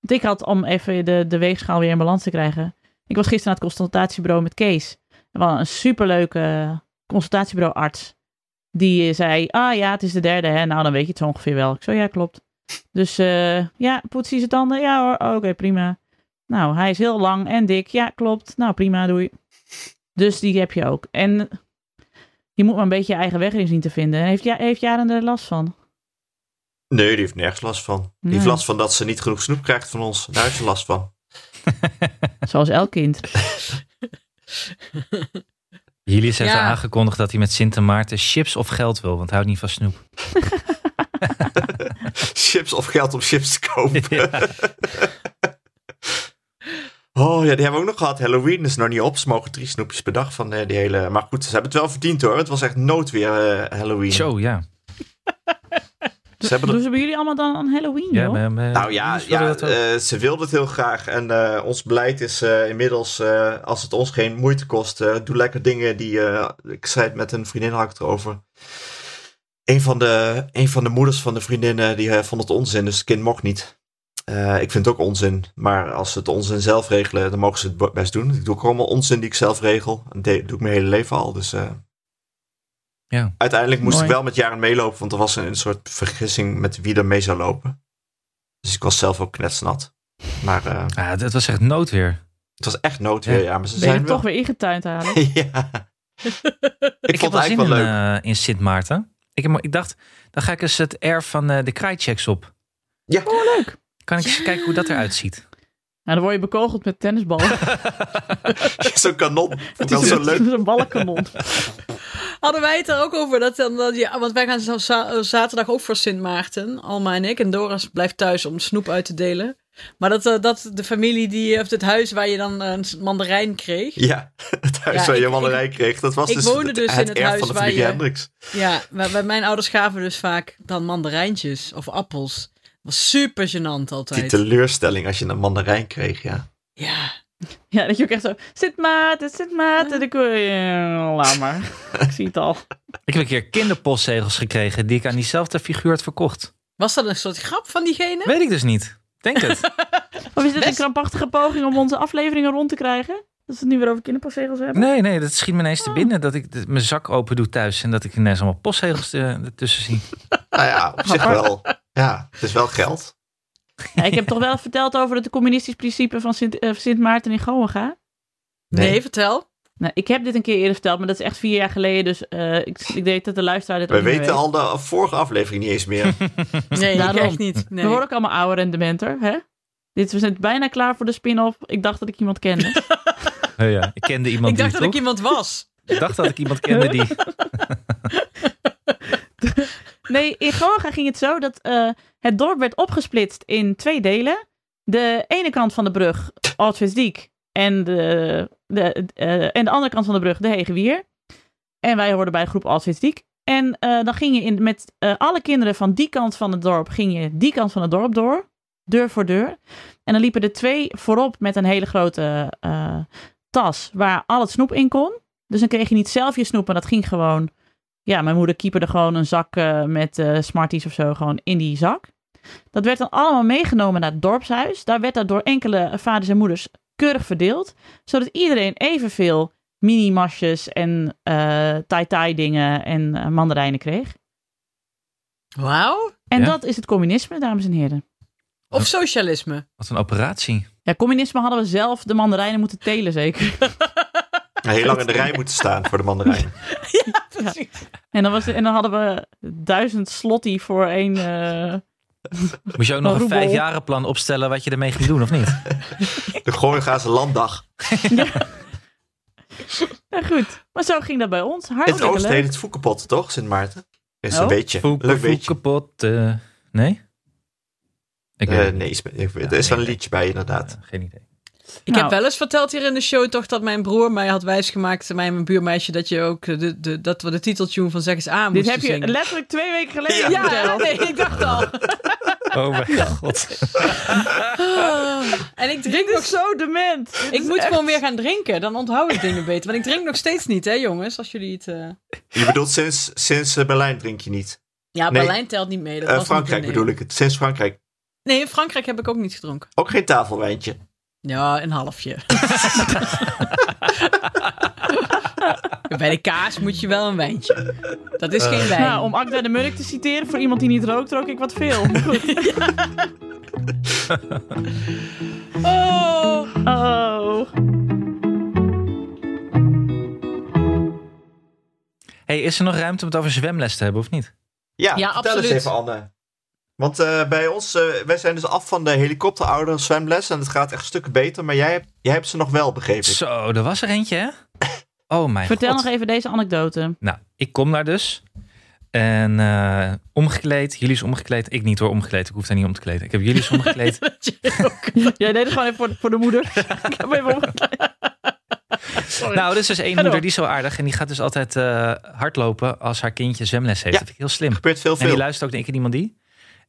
[SPEAKER 4] Want ik had, om even de, de weegschaal weer in balans te krijgen. Ik was gisteren naar het consultatiebureau met Kees. Er een superleuke consultatiebureau-arts. Die eh, zei, ah ja, het is de derde, hè? Nou, dan weet je het zo ongeveer wel. Ik zo, ja, klopt. Dus eh, ja, poets hij zijn tanden? Ja hoor, Oh, oké, prima. Nou, hij is heel lang en dik. Ja, klopt. Nou, prima, doei. Dus die heb je ook. En je moet maar een beetje je eigen weg erin zien te vinden. En heeft, ja, heeft Jaren er last van?
[SPEAKER 3] Nee, die heeft nergens last van. Die heeft last van dat ze niet genoeg snoep krijgt van ons. Daar heeft ze last van.
[SPEAKER 4] Zoals elk kind.
[SPEAKER 2] Julius heeft
[SPEAKER 5] Ja.
[SPEAKER 2] aangekondigd dat hij met Sint Maarten chips of geld wil, want hij houdt niet van snoep.
[SPEAKER 3] chips of geld om chips te kopen.
[SPEAKER 2] Ja.
[SPEAKER 3] Oh ja, die hebben we ook nog gehad. Halloween is nog niet op. Ze mogen drie snoepjes per dag van eh, die hele... Maar goed, ze hebben het wel verdiend hoor. Het was echt noodweer eh, Halloween.
[SPEAKER 2] Zo, ja.
[SPEAKER 3] Ze hebben
[SPEAKER 4] Doen ze bij jullie allemaal dan aan Halloween,
[SPEAKER 2] ja maar- maar-
[SPEAKER 3] Nou ja,
[SPEAKER 2] dus
[SPEAKER 3] ja eh, ze wilden het heel graag. En eh, ons beleid is eh, inmiddels, eh, als het ons geen moeite kost, eh, doe lekker dingen die... eh, ik zei het met een vriendin had ik het erover. Een van, de, een van de moeders van de vriendinnen die vond het onzin, dus het kind mocht niet. Eh, ik vind het ook onzin. Maar als ze het onzin zelf regelen, dan mogen ze het best doen. Ik doe ook allemaal onzin die ik zelf regel. Dat doe ik mijn hele leven al. Dus eh,
[SPEAKER 2] Ja.
[SPEAKER 3] uiteindelijk moest
[SPEAKER 4] Mooi.
[SPEAKER 3] ik wel met Jaren meelopen. Want er was een, een soort vergissing met wie er mee zou lopen. Dus ik was zelf ook knetsnat. Maar eh,
[SPEAKER 2] Ah, het was echt noodweer.
[SPEAKER 3] het was echt noodweer.
[SPEAKER 2] Ja.
[SPEAKER 3] Ja, maar ze
[SPEAKER 4] Ben
[SPEAKER 3] zijn wel...
[SPEAKER 4] toch weer ingetuind halen?
[SPEAKER 3] ja. ik,
[SPEAKER 2] Ik, heb
[SPEAKER 3] vond het eigenlijk
[SPEAKER 2] in,
[SPEAKER 3] wel leuk.
[SPEAKER 2] eh, in Sint Maarten. Ik, heb, ik dacht, dan ga ik eens het erf van eh, de kraaitchecks op.
[SPEAKER 3] Ja.
[SPEAKER 4] Oh, leuk.
[SPEAKER 2] Kan ik eens kijken hoe dat eruit ziet?
[SPEAKER 4] Nou, dan word je bekogeld met tennisballen.
[SPEAKER 3] Zo'n kanon.
[SPEAKER 4] Het
[SPEAKER 3] Dat is zo
[SPEAKER 4] een-
[SPEAKER 3] leuk.
[SPEAKER 4] een ballenkanon.
[SPEAKER 5] Hadden wij het er ook over? Dat, dan, dat ja, want wij gaan zo za- eh, zaterdag ook voor Sint Maarten. Alma en ik. En Doris blijft thuis om snoep uit te delen. Maar dat, eh, dat de familie, die, of het huis waar je dan een mandarijn kreeg.
[SPEAKER 3] Ja, het huis
[SPEAKER 5] Ja,
[SPEAKER 3] waar je
[SPEAKER 5] ik-
[SPEAKER 3] mandarijn kreeg. Dat was
[SPEAKER 5] ik
[SPEAKER 3] dus
[SPEAKER 5] woonde dus in het
[SPEAKER 3] erf
[SPEAKER 5] huis
[SPEAKER 3] van de
[SPEAKER 5] waar
[SPEAKER 3] familie
[SPEAKER 5] je-
[SPEAKER 3] Hendricks.
[SPEAKER 5] Ja, maar, maar mijn ouders gaven dus vaak dan mandarijntjes of appels. Was super gênant
[SPEAKER 3] Die
[SPEAKER 5] altijd.
[SPEAKER 3] teleurstelling als je een mandarijn kreeg, ja.
[SPEAKER 5] Ja,
[SPEAKER 4] Ja, dat je ook echt zo... Zit maat, zit maat. En dan kun je... Laat maar. Ik zie het al.
[SPEAKER 2] Ik heb een keer kinderpostzegels gekregen die ik aan diezelfde figuur had verkocht.
[SPEAKER 5] was dat een soort grap van diegene?
[SPEAKER 2] Weet ik dus niet. Denk het.
[SPEAKER 4] Of is dit een krampachtige poging om onze afleveringen rond te krijgen? Dat we het nu weer over kinderpostzegels hebben?
[SPEAKER 2] Nee, nee, dat schiet me ineens te binnen dat ik mijn zak open doe thuis en dat ik ineens allemaal postzegels eh, ertussen zie.
[SPEAKER 3] Nou ja, op zich wel. Ja, het is wel geld.
[SPEAKER 4] Ja, ik heb toch wel verteld over het communistisch principe van Sint, eh, Sint Maarten in Goa.
[SPEAKER 5] Nee,
[SPEAKER 3] Nee.
[SPEAKER 5] vertel.
[SPEAKER 4] Nou, ik heb dit een keer eerder verteld, maar dat is echt vier jaar geleden. Dus eh, ik, ik deed dat de luisteraar dit
[SPEAKER 3] We
[SPEAKER 4] ook niet meer
[SPEAKER 3] weten
[SPEAKER 4] weet.
[SPEAKER 3] al de vorige aflevering niet eens meer.
[SPEAKER 5] Nee,
[SPEAKER 4] Daarom.
[SPEAKER 5] ik echt niet. Nee.
[SPEAKER 4] We worden ook allemaal ouder en dementer, hè? Dit, we zijn bijna klaar voor de spin-off. Ik dacht dat ik iemand kende.
[SPEAKER 2] Ja, ik kende iemand
[SPEAKER 5] ik dacht
[SPEAKER 2] die
[SPEAKER 5] dat ik iemand was.
[SPEAKER 2] Ik dacht dat ik iemand kende die.
[SPEAKER 4] Nee, in Goa ging het zo dat eh, het dorp werd opgesplitst in twee delen. De ene kant van de brug, Oudvisdiek, en de, de, eh, en de andere kant van de brug, de Hegewier. En wij hoorden bij groep Oudvisdiek. En eh, dan ging je in, met eh, alle kinderen van die kant van het dorp, ging je die kant van het dorp door, deur voor deur. En dan liepen er twee voorop met een hele grote eh, tas waar al het snoep in kon. Dus dan kreeg je niet zelf je snoep, maar dat ging gewoon ja, mijn moeder keeperde gewoon een zak eh, met eh, Smarties of zo gewoon in die zak. Dat werd dan allemaal meegenomen naar het dorpshuis. Daar werd dat door enkele vaders en moeders keurig verdeeld. Zodat iedereen evenveel mini-masjes en eh tai-tai dingen en mandarijnen kreeg.
[SPEAKER 5] Wauw.
[SPEAKER 4] En
[SPEAKER 2] Ja.
[SPEAKER 4] dat is het communisme, dames en heren.
[SPEAKER 5] Of socialisme.
[SPEAKER 2] Wat een operatie.
[SPEAKER 4] Ja, communisme hadden we zelf de mandarijnen moeten telen, zeker.
[SPEAKER 3] Heel lang in de rij moeten staan voor de mandarijn.
[SPEAKER 5] Precies.
[SPEAKER 4] En dan, was, en dan hadden we duizend slotty voor één... eh,
[SPEAKER 2] Moest je ook nog een vijfjarenplan opstellen wat je ermee ging doen, of niet?
[SPEAKER 3] De Gooiengaanse landdag.
[SPEAKER 4] Nou goed, maar zo ging dat bij ons.
[SPEAKER 3] In het
[SPEAKER 4] Hartstikke
[SPEAKER 3] oosten heet het Foekepot, toch? Sint Maarten. Is
[SPEAKER 4] Oh.
[SPEAKER 3] een beetje.
[SPEAKER 2] Foeke,
[SPEAKER 3] Leuk beetje.
[SPEAKER 2] kapot. eh, nee? Ik
[SPEAKER 3] Eh, nee, is- er
[SPEAKER 2] Ja,
[SPEAKER 3] is wel een liedje bij, inderdaad.
[SPEAKER 2] Geen idee.
[SPEAKER 5] Ik
[SPEAKER 4] Nou.
[SPEAKER 5] heb wel eens verteld hier in de show toch dat mijn broer mij had wijsgemaakt, mij en mijn buurmeisje, dat, je ook de, de, dat we de titeltune van Zeg eens A
[SPEAKER 4] Dit heb je
[SPEAKER 5] zingen.
[SPEAKER 4] letterlijk twee weken geleden
[SPEAKER 3] Ja.
[SPEAKER 5] Nee, ik dacht al.
[SPEAKER 2] Oh mijn god.
[SPEAKER 5] Ah. En ik drink
[SPEAKER 4] Dit
[SPEAKER 5] nog
[SPEAKER 4] zo dement. Dit
[SPEAKER 5] Ik moet
[SPEAKER 4] echt-
[SPEAKER 5] gewoon weer gaan drinken. Dan onthoud ik dingen beter. Want ik drink nog steeds niet, hè, jongens? Als jullie het. eh,
[SPEAKER 3] Je bedoelt sinds, sinds eh, Berlijn drink je niet.
[SPEAKER 5] Ja,
[SPEAKER 3] Nee.
[SPEAKER 5] Berlijn telt niet mee. Dat was
[SPEAKER 3] Frankrijk bedoel ik het. Sinds Frankrijk.
[SPEAKER 5] Nee, in Frankrijk heb ik ook niet gedronken.
[SPEAKER 3] Ook geen tafelwijntje.
[SPEAKER 5] Ja, een halfje. Bij de kaas moet je wel een wijntje. Dat is geen wijn.
[SPEAKER 4] Nou, om Agda de Murk te citeren, voor iemand die niet rookt, rook ik wat veel. Goed.
[SPEAKER 5] Oh.
[SPEAKER 4] Oh.
[SPEAKER 2] Hey, is er nog ruimte om het over zwemles te hebben, of niet?
[SPEAKER 3] Ja,
[SPEAKER 5] Ja,
[SPEAKER 3] vertel
[SPEAKER 5] absoluut.
[SPEAKER 3] eens even Anne. Want eh, bij ons, eh, wij zijn dus af van de helikopterouder zwemles. En het gaat echt stukken beter. Maar jij hebt, jij hebt ze nog wel, begrepen.
[SPEAKER 2] Zo, er was er eentje, hè? Oh mijn
[SPEAKER 4] Vertel
[SPEAKER 2] god.
[SPEAKER 4] nog even deze anekdote.
[SPEAKER 2] Nou, ik kom daar dus. En eh, omgekleed. Jullie is omgekleed. Ik niet hoor, omgekleed. Ik hoef daar niet om te kleden. Ik heb jullie is omgekleed.
[SPEAKER 4] Jij deed het gewoon even voor de, voor de moeder. ik heb even omgekleed.
[SPEAKER 2] nou, er is dus één moeder die is zo aardig. En die gaat dus altijd eh, hardlopen als haar kindje zwemles heeft.
[SPEAKER 3] Ja.
[SPEAKER 2] Dat vind ik heel slim.
[SPEAKER 3] Gebeurt veel,
[SPEAKER 2] En die
[SPEAKER 3] veel.
[SPEAKER 2] luistert ook naar ik iemand die.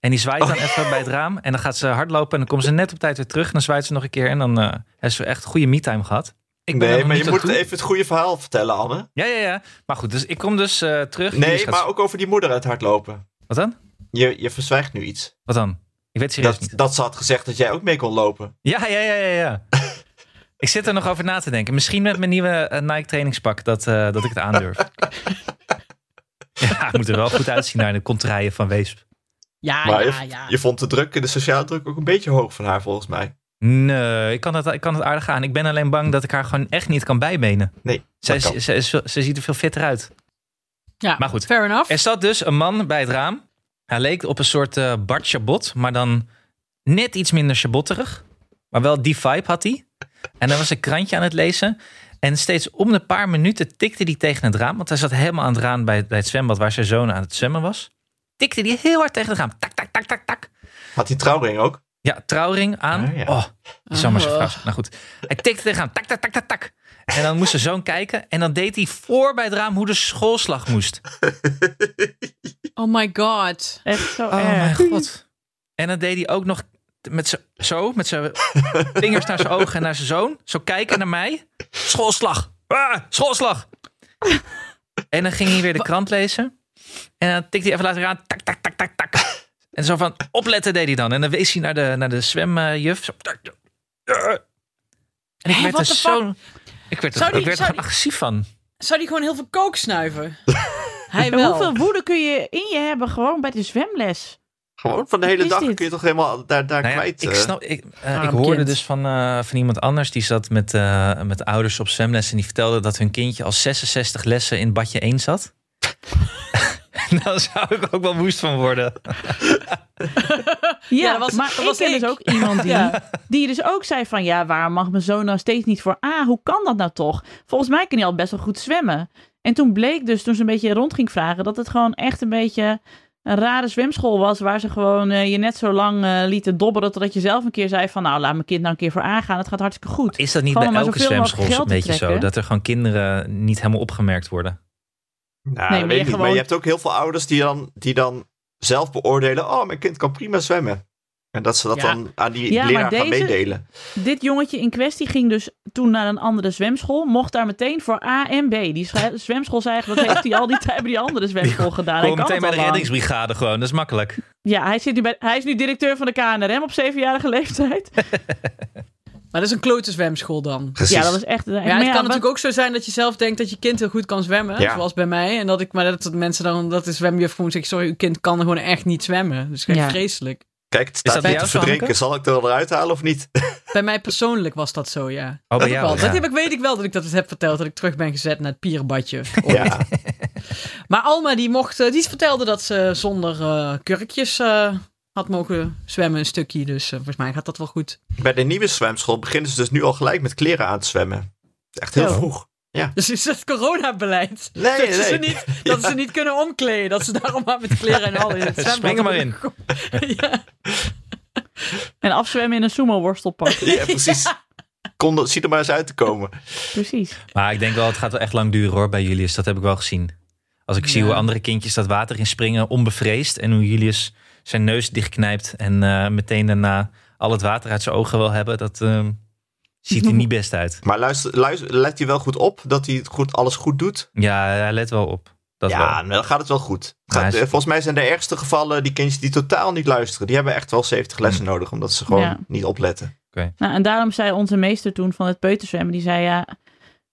[SPEAKER 2] En die zwaait
[SPEAKER 3] Oh.
[SPEAKER 2] dan even bij het raam. En dan gaat ze hardlopen. En dan komt ze net op tijd weer terug. En dan zwaait ze nog een keer. En dan eh heeft ze echt goede me-time gehad. Ik ben
[SPEAKER 3] Nee, maar je moet
[SPEAKER 2] toe.
[SPEAKER 3] even het goede verhaal vertellen, Anne.
[SPEAKER 2] Ja, ja, ja. Maar goed, dus ik kom dus eh, terug.
[SPEAKER 3] Nee,
[SPEAKER 2] gaat-
[SPEAKER 3] maar ook over die moeder uit hardlopen.
[SPEAKER 2] Wat dan?
[SPEAKER 3] Je, je verzwijgt nu iets.
[SPEAKER 2] Wat dan? Ik weet serieus
[SPEAKER 3] Dat,
[SPEAKER 2] niet.
[SPEAKER 3] dat ze had gezegd dat jij ook mee kon lopen.
[SPEAKER 2] Ja, ja, ja, ja, ja. ik zit er nog over na te denken. Misschien met mijn nieuwe eh, Nike trainingspak dat, dat ik het aandurf. ja, ik moet er wel goed uitzien naar de contraien van Weesp.
[SPEAKER 5] Ja,
[SPEAKER 3] maar
[SPEAKER 5] ja,
[SPEAKER 3] je,
[SPEAKER 5] ja.
[SPEAKER 3] je vond de druk, de sociale druk ook een beetje hoog van haar volgens mij.
[SPEAKER 2] Nee, ik kan, het, ik kan het aardig aan. Ik ben alleen bang dat ik haar gewoon echt niet kan bijbenen.
[SPEAKER 3] Nee,
[SPEAKER 2] Zij, ze, ze, ze ziet er veel fitter uit.
[SPEAKER 5] ja.
[SPEAKER 2] Maar goed.
[SPEAKER 5] Fair enough.
[SPEAKER 2] Er zat dus een man bij het raam. Hij leek op een soort eh Bart Chabot, maar dan net iets minder chabotterig. Maar wel die vibe had hij. En dan was een krantje aan het lezen. En steeds om de paar minuten tikte hij tegen het raam. Want hij zat helemaal aan het raam bij, bij het zwembad waar zijn zoon aan het zwemmen was. Tikte hij heel hard tegen het raam. Tak, tak, tak, tak, tak.
[SPEAKER 3] Had die trouwring ook?
[SPEAKER 2] Ja, trouwring aan.
[SPEAKER 3] Ah, ja.
[SPEAKER 2] Oh, die zou maar zijn
[SPEAKER 5] Oh.
[SPEAKER 2] vrouw. Nou goed. Hij tikte tegen het raam. Tak, tak, tak, tak, tak. En dan moest zijn zoon kijken. En dan deed hij voor bij het raam hoe de schoolslag moest.
[SPEAKER 5] Oh my god.
[SPEAKER 4] Echt zo
[SPEAKER 2] Oh mijn
[SPEAKER 4] erg.
[SPEAKER 2] god. En dan deed hij ook nog met zo, met zijn vingers naar zijn ogen en naar zijn zoon. Zo kijken naar mij. Schoolslag. Ah, schoolslag. En dan ging hij weer de krant lezen. En dan tikte hij even later aan. Tak, tak, tak, tak, tak. En zo van, opletten deed hij dan. En dan wees hij naar de, naar de zwemjuf. Zo. En ik
[SPEAKER 5] Hé,
[SPEAKER 2] werd
[SPEAKER 5] what
[SPEAKER 2] er zo... Ik werd er,
[SPEAKER 5] Zou die-
[SPEAKER 2] ik werd er
[SPEAKER 5] zou
[SPEAKER 2] gewoon agressief van.
[SPEAKER 5] Zou die gewoon heel veel kook snuiven? Hij wel.
[SPEAKER 4] hoeveel woede kun je in je hebben gewoon bij de zwemles?
[SPEAKER 3] Gewoon van de hele
[SPEAKER 4] is
[SPEAKER 3] dag
[SPEAKER 4] dit?
[SPEAKER 3] kun je toch helemaal daar, daar
[SPEAKER 2] Nou ja,
[SPEAKER 3] kwijt.
[SPEAKER 2] ik,
[SPEAKER 3] eh.
[SPEAKER 2] snap, ik, eh,
[SPEAKER 5] Arm
[SPEAKER 2] ik hoorde
[SPEAKER 5] kind.
[SPEAKER 2] dus van, eh, van iemand anders die zat met, eh, met ouders op zwemles en die vertelde dat hun kindje al 66 lessen in badje 1 zat. Daar zou ik ook wel woest van worden.
[SPEAKER 4] Ja,
[SPEAKER 5] dat was-
[SPEAKER 4] maar
[SPEAKER 5] dat
[SPEAKER 4] ik
[SPEAKER 5] was
[SPEAKER 4] ken
[SPEAKER 5] ik.
[SPEAKER 4] dus ook iemand die,
[SPEAKER 5] Ja.
[SPEAKER 4] die dus ook zei van... ja, waarom mag mijn zoon nou steeds niet voor A? Hoe kan dat nou toch? Volgens mij kan hij al best wel goed zwemmen. En toen bleek dus, toen ze een beetje rond ging vragen... dat het gewoon echt een beetje een rare zwemschool was... waar ze gewoon eh, je net zo lang eh, lieten dobberen... totdat je zelf een keer zei van... nou, laat mijn kind nou een keer voor A gaan. Het gaat hartstikke goed.
[SPEAKER 2] Is dat niet
[SPEAKER 4] Gewoon
[SPEAKER 2] bij elke zwemschool een beetje zo? Dat er gewoon kinderen niet helemaal opgemerkt worden?
[SPEAKER 3] Nou,
[SPEAKER 4] Nee,
[SPEAKER 3] weet
[SPEAKER 4] je.
[SPEAKER 3] Maar je hebt ook heel veel ouders die dan, die dan zelf beoordelen. Oh, mijn kind kan prima zwemmen. En dat ze dat
[SPEAKER 5] Ja.
[SPEAKER 3] dan aan die
[SPEAKER 4] Ja,
[SPEAKER 3] leraar gaan meedelen.
[SPEAKER 4] Dit jongetje in kwestie ging dus toen naar een andere zwemschool. Mocht daar meteen voor A en B. Die zwemschool zei eigenlijk, dat heeft hij al die tijd bij die andere zwemschool gedaan.
[SPEAKER 2] Gewoon
[SPEAKER 4] kan
[SPEAKER 2] meteen bij de
[SPEAKER 4] lang.
[SPEAKER 2] reddingsbrigade gewoon, dat is makkelijk.
[SPEAKER 4] Ja, hij, zit nu bij, hij is nu directeur van de KNRM op zevenjarige leeftijd.
[SPEAKER 5] Maar dat is een klote zwemschool dan.
[SPEAKER 3] Precies.
[SPEAKER 4] Ja, dat is echt...
[SPEAKER 5] Ja,
[SPEAKER 4] maar
[SPEAKER 5] het kan natuurlijk ook zo zijn dat je zelf denkt dat je kind heel goed kan zwemmen.
[SPEAKER 3] Ja.
[SPEAKER 5] Zoals bij mij. En dat ik, maar dat, dat mensen dan, dat de zwemjuf gewoon zegt, sorry, uw kind kan gewoon echt niet zwemmen. Dus echt
[SPEAKER 4] Ja.
[SPEAKER 5] vreselijk.
[SPEAKER 3] Kijk, het staat hier te verdrinken. Zal ik er eruit halen of niet?
[SPEAKER 5] Bij mij persoonlijk was dat zo, ja.
[SPEAKER 2] Oh,
[SPEAKER 5] Dat,
[SPEAKER 2] jou,
[SPEAKER 5] wel.
[SPEAKER 2] ja.
[SPEAKER 5] dat heb ik, weet ik wel dat ik dat eens heb verteld. Dat ik terug ben gezet naar het pierenbadje.
[SPEAKER 3] ja.
[SPEAKER 5] Maar Alma die mocht, eh, die vertelde dat ze zonder eh, kurkjes eh, had mogen zwemmen een stukje. Dus eh, volgens mij gaat dat wel goed.
[SPEAKER 3] Bij de nieuwe zwemschool beginnen ze dus nu al gelijk met kleren aan te zwemmen. Echt heel
[SPEAKER 4] Oh.
[SPEAKER 3] vroeg.
[SPEAKER 5] Dus is het coronabeleid?
[SPEAKER 3] Nee,
[SPEAKER 5] dat
[SPEAKER 3] nee.
[SPEAKER 5] Ze niet, dat ze niet kunnen omkleden. Dat ze daarom maar met kleren en al in het zwembad.
[SPEAKER 2] Spring er maar in.
[SPEAKER 5] ja.
[SPEAKER 4] En afzwemmen in een sumo-worstelpak.
[SPEAKER 3] Ja, precies. Kon, dat- ziet er maar eens uit te komen.
[SPEAKER 4] Precies.
[SPEAKER 2] Maar ik denk wel, het gaat wel echt lang duren hoor bij Julius. Dat heb ik wel gezien. Als ik zie
[SPEAKER 5] Ja.
[SPEAKER 2] hoe andere kindjes dat water in springen, onbevreesd. En hoe Julius zijn neus dichtknijpt en eh, meteen daarna al het water uit zijn ogen wil hebben. Dat eh, ziet er niet best uit.
[SPEAKER 3] Maar luister, luister, let hij wel goed op dat hij het goed, alles goed doet?
[SPEAKER 2] Ja, hij let wel op. Dat
[SPEAKER 3] ja,
[SPEAKER 2] wel.
[SPEAKER 3] dan gaat het wel goed. Het gaat- eh,
[SPEAKER 2] is-
[SPEAKER 3] volgens mij zijn de ergste gevallen die kindjes die totaal niet luisteren. Die hebben echt wel 70 lessen nodig, omdat ze gewoon
[SPEAKER 4] Ja.
[SPEAKER 3] niet opletten.
[SPEAKER 4] Nou, en daarom zei onze meester toen van het peuterzwemmen, die zei ja,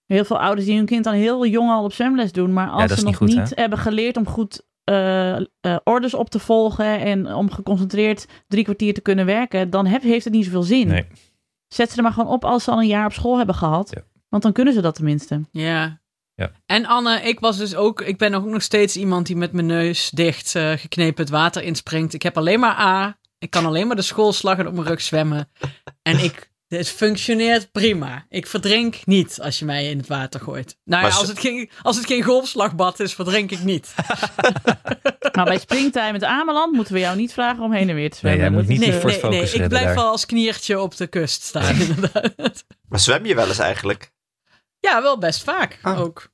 [SPEAKER 4] heel veel ouders die hun kind dan heel jong al op zwemles doen, maar als ze nog
[SPEAKER 2] niet
[SPEAKER 4] niet, hebben geleerd om goed eh, eh, orders op te volgen en om geconcentreerd drie kwartier te kunnen werken, dan heb, heeft het niet zoveel zin.
[SPEAKER 2] Nee.
[SPEAKER 4] Zet ze er maar gewoon op als ze al een jaar op school hebben gehad,
[SPEAKER 2] Ja.
[SPEAKER 4] want dan kunnen ze dat tenminste.
[SPEAKER 5] Ja.
[SPEAKER 2] Ja.
[SPEAKER 5] En Anne, ik was dus ook, ik ben ook nog steeds iemand die met mijn neus dicht eh, geknepen het water inspringt. Ik heb alleen maar A. Ik kan alleen maar de schoolslag en op mijn rug zwemmen. En ik, het functioneert prima. Ik verdrink niet als je mij in het water gooit. Nou ja, als het, geen, als het geen golfslagbad is, verdrink ik niet.
[SPEAKER 4] Maar bij springtime met Ameland moeten we jou niet vragen om heen en weer te zwemmen.
[SPEAKER 2] jij moet
[SPEAKER 4] Dat
[SPEAKER 2] niet Focus
[SPEAKER 5] ik blijf
[SPEAKER 2] daar.
[SPEAKER 5] wel als kniertje op de kust staan, inderdaad.
[SPEAKER 3] Maar zwem je wel eens eigenlijk?
[SPEAKER 5] Ja, wel best vaak
[SPEAKER 3] Ah.
[SPEAKER 5] ook.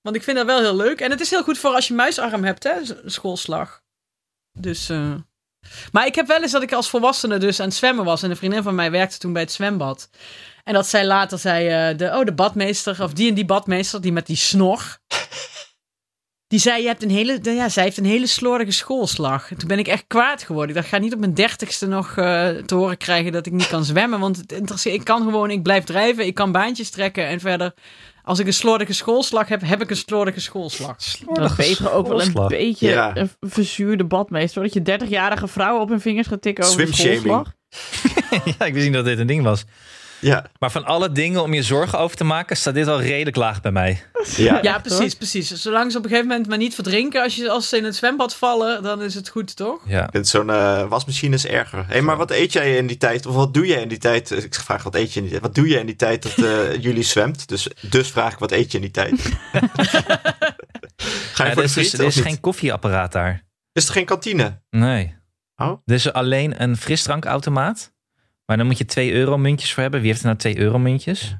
[SPEAKER 5] Want ik vind dat wel heel leuk. En het is heel goed voor als je muisarm hebt, hè, schoolslag. Dus, eh, Maar ik heb wel eens dat ik als volwassene dus aan het zwemmen was. En een vriendin van mij werkte toen bij het zwembad. En dat zij later zei, eh, de, oh, de badmeester, of die en die badmeester, die met die snor. Die zei, je hebt een hele, ja, zij heeft een hele slordige schoolslag. En toen ben ik echt kwaad geworden. Ik dacht, ga niet op mijn dertigste nog eh, te horen krijgen dat ik niet kan zwemmen. Want het ik kan gewoon, ik blijf drijven, ik kan baantjes trekken. En verder, als ik een slordige schoolslag heb, heb ik een slordige schoolslag.
[SPEAKER 4] Dat Peter ook wel een beetje
[SPEAKER 3] Ja.
[SPEAKER 4] een verzuurde badmeester. Dat je 30-jarige vrouwen op hun vingers gaat tikken over schoolslag.
[SPEAKER 2] ja, ik wist niet dat dit een ding was.
[SPEAKER 3] Ja,
[SPEAKER 2] Maar van alle dingen om je zorgen over te maken, staat dit al redelijk laag bij mij.
[SPEAKER 3] ja.
[SPEAKER 5] Ja, precies, precies. Zolang ze op een gegeven moment maar niet verdrinken als, je, als ze in het zwembad vallen, dan is het goed, toch?
[SPEAKER 2] Ja.
[SPEAKER 3] Ik vind Zo'n eh, wasmachine is erger. Hé, hey, maar wat eet jij in die tijd? Of wat doe jij in die tijd? Ik vraag, wat eet je in die tijd? Wat doe je in die tijd dat eh, jullie zwemt? Dus, dus vraag ik, wat eet je in die tijd? Ga je
[SPEAKER 2] Ja,
[SPEAKER 3] voor
[SPEAKER 2] er
[SPEAKER 3] de
[SPEAKER 2] is, dus,
[SPEAKER 3] friet?
[SPEAKER 2] er is geen koffieapparaat daar.
[SPEAKER 3] Is er geen kantine?
[SPEAKER 2] Nee.
[SPEAKER 3] Oh.
[SPEAKER 2] Er is alleen een frisdrankautomaat. Maar dan moet je 2 euro muntjes voor hebben. Wie heeft er nou 2 euro muntjes?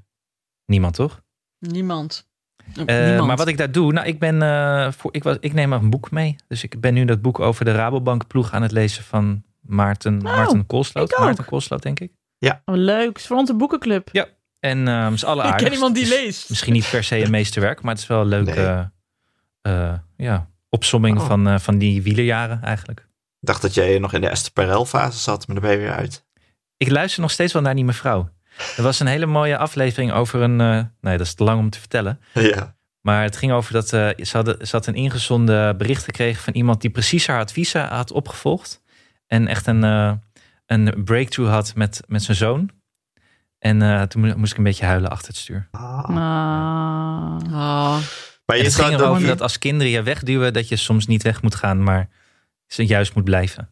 [SPEAKER 2] Niemand, toch?
[SPEAKER 5] Niemand.
[SPEAKER 2] Eh,
[SPEAKER 5] Niemand.
[SPEAKER 2] maar wat ik daar doe, nou, ik ben eh, voor, ik, was, ik neem een boek mee. Dus ik ben nu dat boek over de Rabobank ploeg aan het lezen van Maarten, Maarten Koolsloot. Maarten Koolsloot, denk ik.
[SPEAKER 4] Oh, leuk. Is voor onze boekenclub.
[SPEAKER 2] En eh het is alle
[SPEAKER 5] Ik ken iemand die
[SPEAKER 2] Het
[SPEAKER 5] leest.
[SPEAKER 2] Misschien niet per se een meesterwerk, maar het is wel een leuke
[SPEAKER 3] Nee.
[SPEAKER 2] eh, ja, opsomming
[SPEAKER 3] Oh.
[SPEAKER 2] van, eh, van die wielerjaren eigenlijk.
[SPEAKER 3] Ik dacht dat jij nog in de Esther Perel fase zat, maar daar ben je weer uit.
[SPEAKER 2] Ik luister nog steeds wel naar die mevrouw. Er was een hele mooie aflevering over een. eh, nee, dat is te lang om te vertellen.
[SPEAKER 3] Ja.
[SPEAKER 2] Maar het ging over dat eh, ze, hadden, ze had een ingezonden bericht gekregen van iemand die precies haar adviezen had opgevolgd. En echt een, eh, een breakthrough had met, met zijn zoon. En eh, toen mo- moest ik een beetje huilen achter het stuur.
[SPEAKER 3] Ah.
[SPEAKER 4] Ah.
[SPEAKER 5] Oh.
[SPEAKER 3] Maar je
[SPEAKER 2] het ging erover
[SPEAKER 3] dan
[SPEAKER 2] dat als kinderen je wegduwen, dat je soms niet weg moet gaan, maar ze juist moet blijven.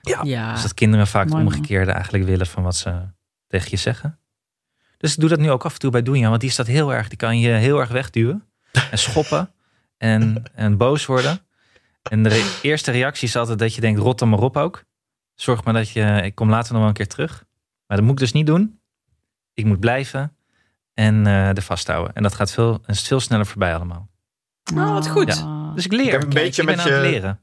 [SPEAKER 5] Ja.
[SPEAKER 2] Dus dat kinderen vaak het omgekeerde eigenlijk willen van wat ze tegen je zeggen. Dus ik doe dat nu ook af en toe bij Doenja, want die staat heel erg, die kan je heel erg wegduwen en schoppen en, en boos worden. En de re- eerste reactie is altijd dat je denkt, rot dan maar op ook. Zorg maar dat je, ik kom later nog wel een keer terug. Maar dat moet ik dus niet doen. Ik moet blijven en eh er vasthouden. En dat gaat veel, is veel sneller voorbij allemaal.
[SPEAKER 5] Oh, wat goed.
[SPEAKER 4] Ah.
[SPEAKER 2] Dus ik leer.
[SPEAKER 3] Ik heb een
[SPEAKER 2] Kijk,
[SPEAKER 3] beetje
[SPEAKER 2] ik ben
[SPEAKER 3] met
[SPEAKER 2] aan het
[SPEAKER 3] je-
[SPEAKER 2] leren.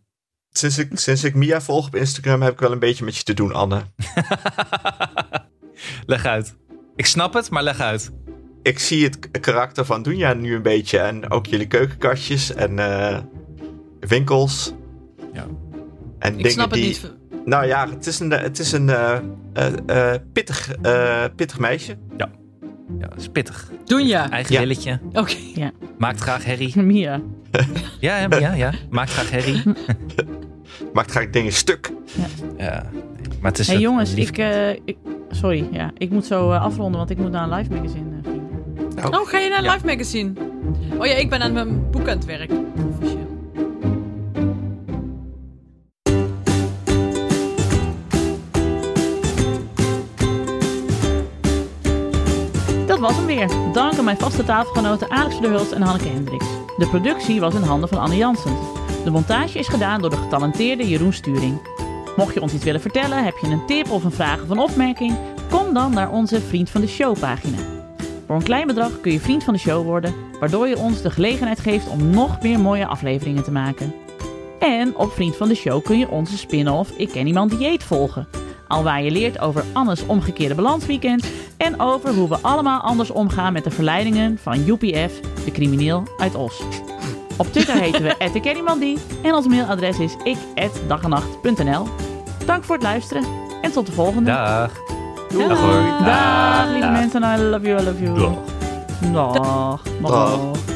[SPEAKER 3] Sinds ik, sinds ik Mia volg op Instagram heb ik wel een beetje met je te doen, Anne.
[SPEAKER 2] leg uit. Ik snap het, maar leg uit.
[SPEAKER 3] Ik zie het karakter van Dunja nu een beetje. En ook jullie keukenkastjes en eh, winkels.
[SPEAKER 2] Ja.
[SPEAKER 3] En
[SPEAKER 5] Ik
[SPEAKER 3] dingen
[SPEAKER 5] snap het
[SPEAKER 3] die...
[SPEAKER 5] niet.
[SPEAKER 3] Nou ja, het is een, het is een eh, eh, eh, pittig, eh, pittig meisje.
[SPEAKER 2] Ja, dat is pittig.
[SPEAKER 5] Doen ja.
[SPEAKER 2] Eigen
[SPEAKER 3] Ja.
[SPEAKER 2] willetje.
[SPEAKER 5] Oké.
[SPEAKER 2] Maakt graag herrie.
[SPEAKER 4] Mia.
[SPEAKER 2] Ja, ja, ja, ja. Maakt graag herrie.
[SPEAKER 3] Maakt graag dingen stuk.
[SPEAKER 2] Ja. Maar het is
[SPEAKER 4] hey jongens,
[SPEAKER 2] lief-
[SPEAKER 4] ik, eh, ik... Sorry, ja. Ik moet zo eh, afronden, want ik moet naar een live magazine, vrienden.
[SPEAKER 5] Oh, ga je naar een
[SPEAKER 2] Ja.
[SPEAKER 5] live magazine? Oh ja, ik ben aan mijn boek aan het werk. Officieel.
[SPEAKER 4] Dat was hem weer. Dank aan mijn vaste tafelgenoten Alex van der Hulst en Hanneke Hendricks. De productie was in handen van Anne Janssens. De montage is gedaan door de getalenteerde Jeroen Sturing. Mocht je ons iets willen vertellen, heb je een tip of een vraag of een opmerking, kom dan naar onze Vriend van de Show pagina. Voor een klein bedrag kun je vriend van de show worden, waardoor je ons de gelegenheid geeft om nog meer mooie afleveringen te maken. En op Vriend van de Show kun je onze spin-off Ik Ken Iemand Dieet volgen. Alwaar je leert over Annes omgekeerde balansweekend en over hoe we allemaal anders omgaan met de verleidingen van Joepie F, de crimineel uit Os. Op Twitter heten we @ikkenniemandie en ons mailadres is ik@dagenacht.nl. Dank voor het luisteren en tot de volgende.
[SPEAKER 2] Dag.
[SPEAKER 4] Doei.
[SPEAKER 2] Dag hoor.
[SPEAKER 4] Dag, lieve
[SPEAKER 2] Dag.
[SPEAKER 4] mensen. I love you, I love you.
[SPEAKER 2] Dag.
[SPEAKER 4] Dag. Dag.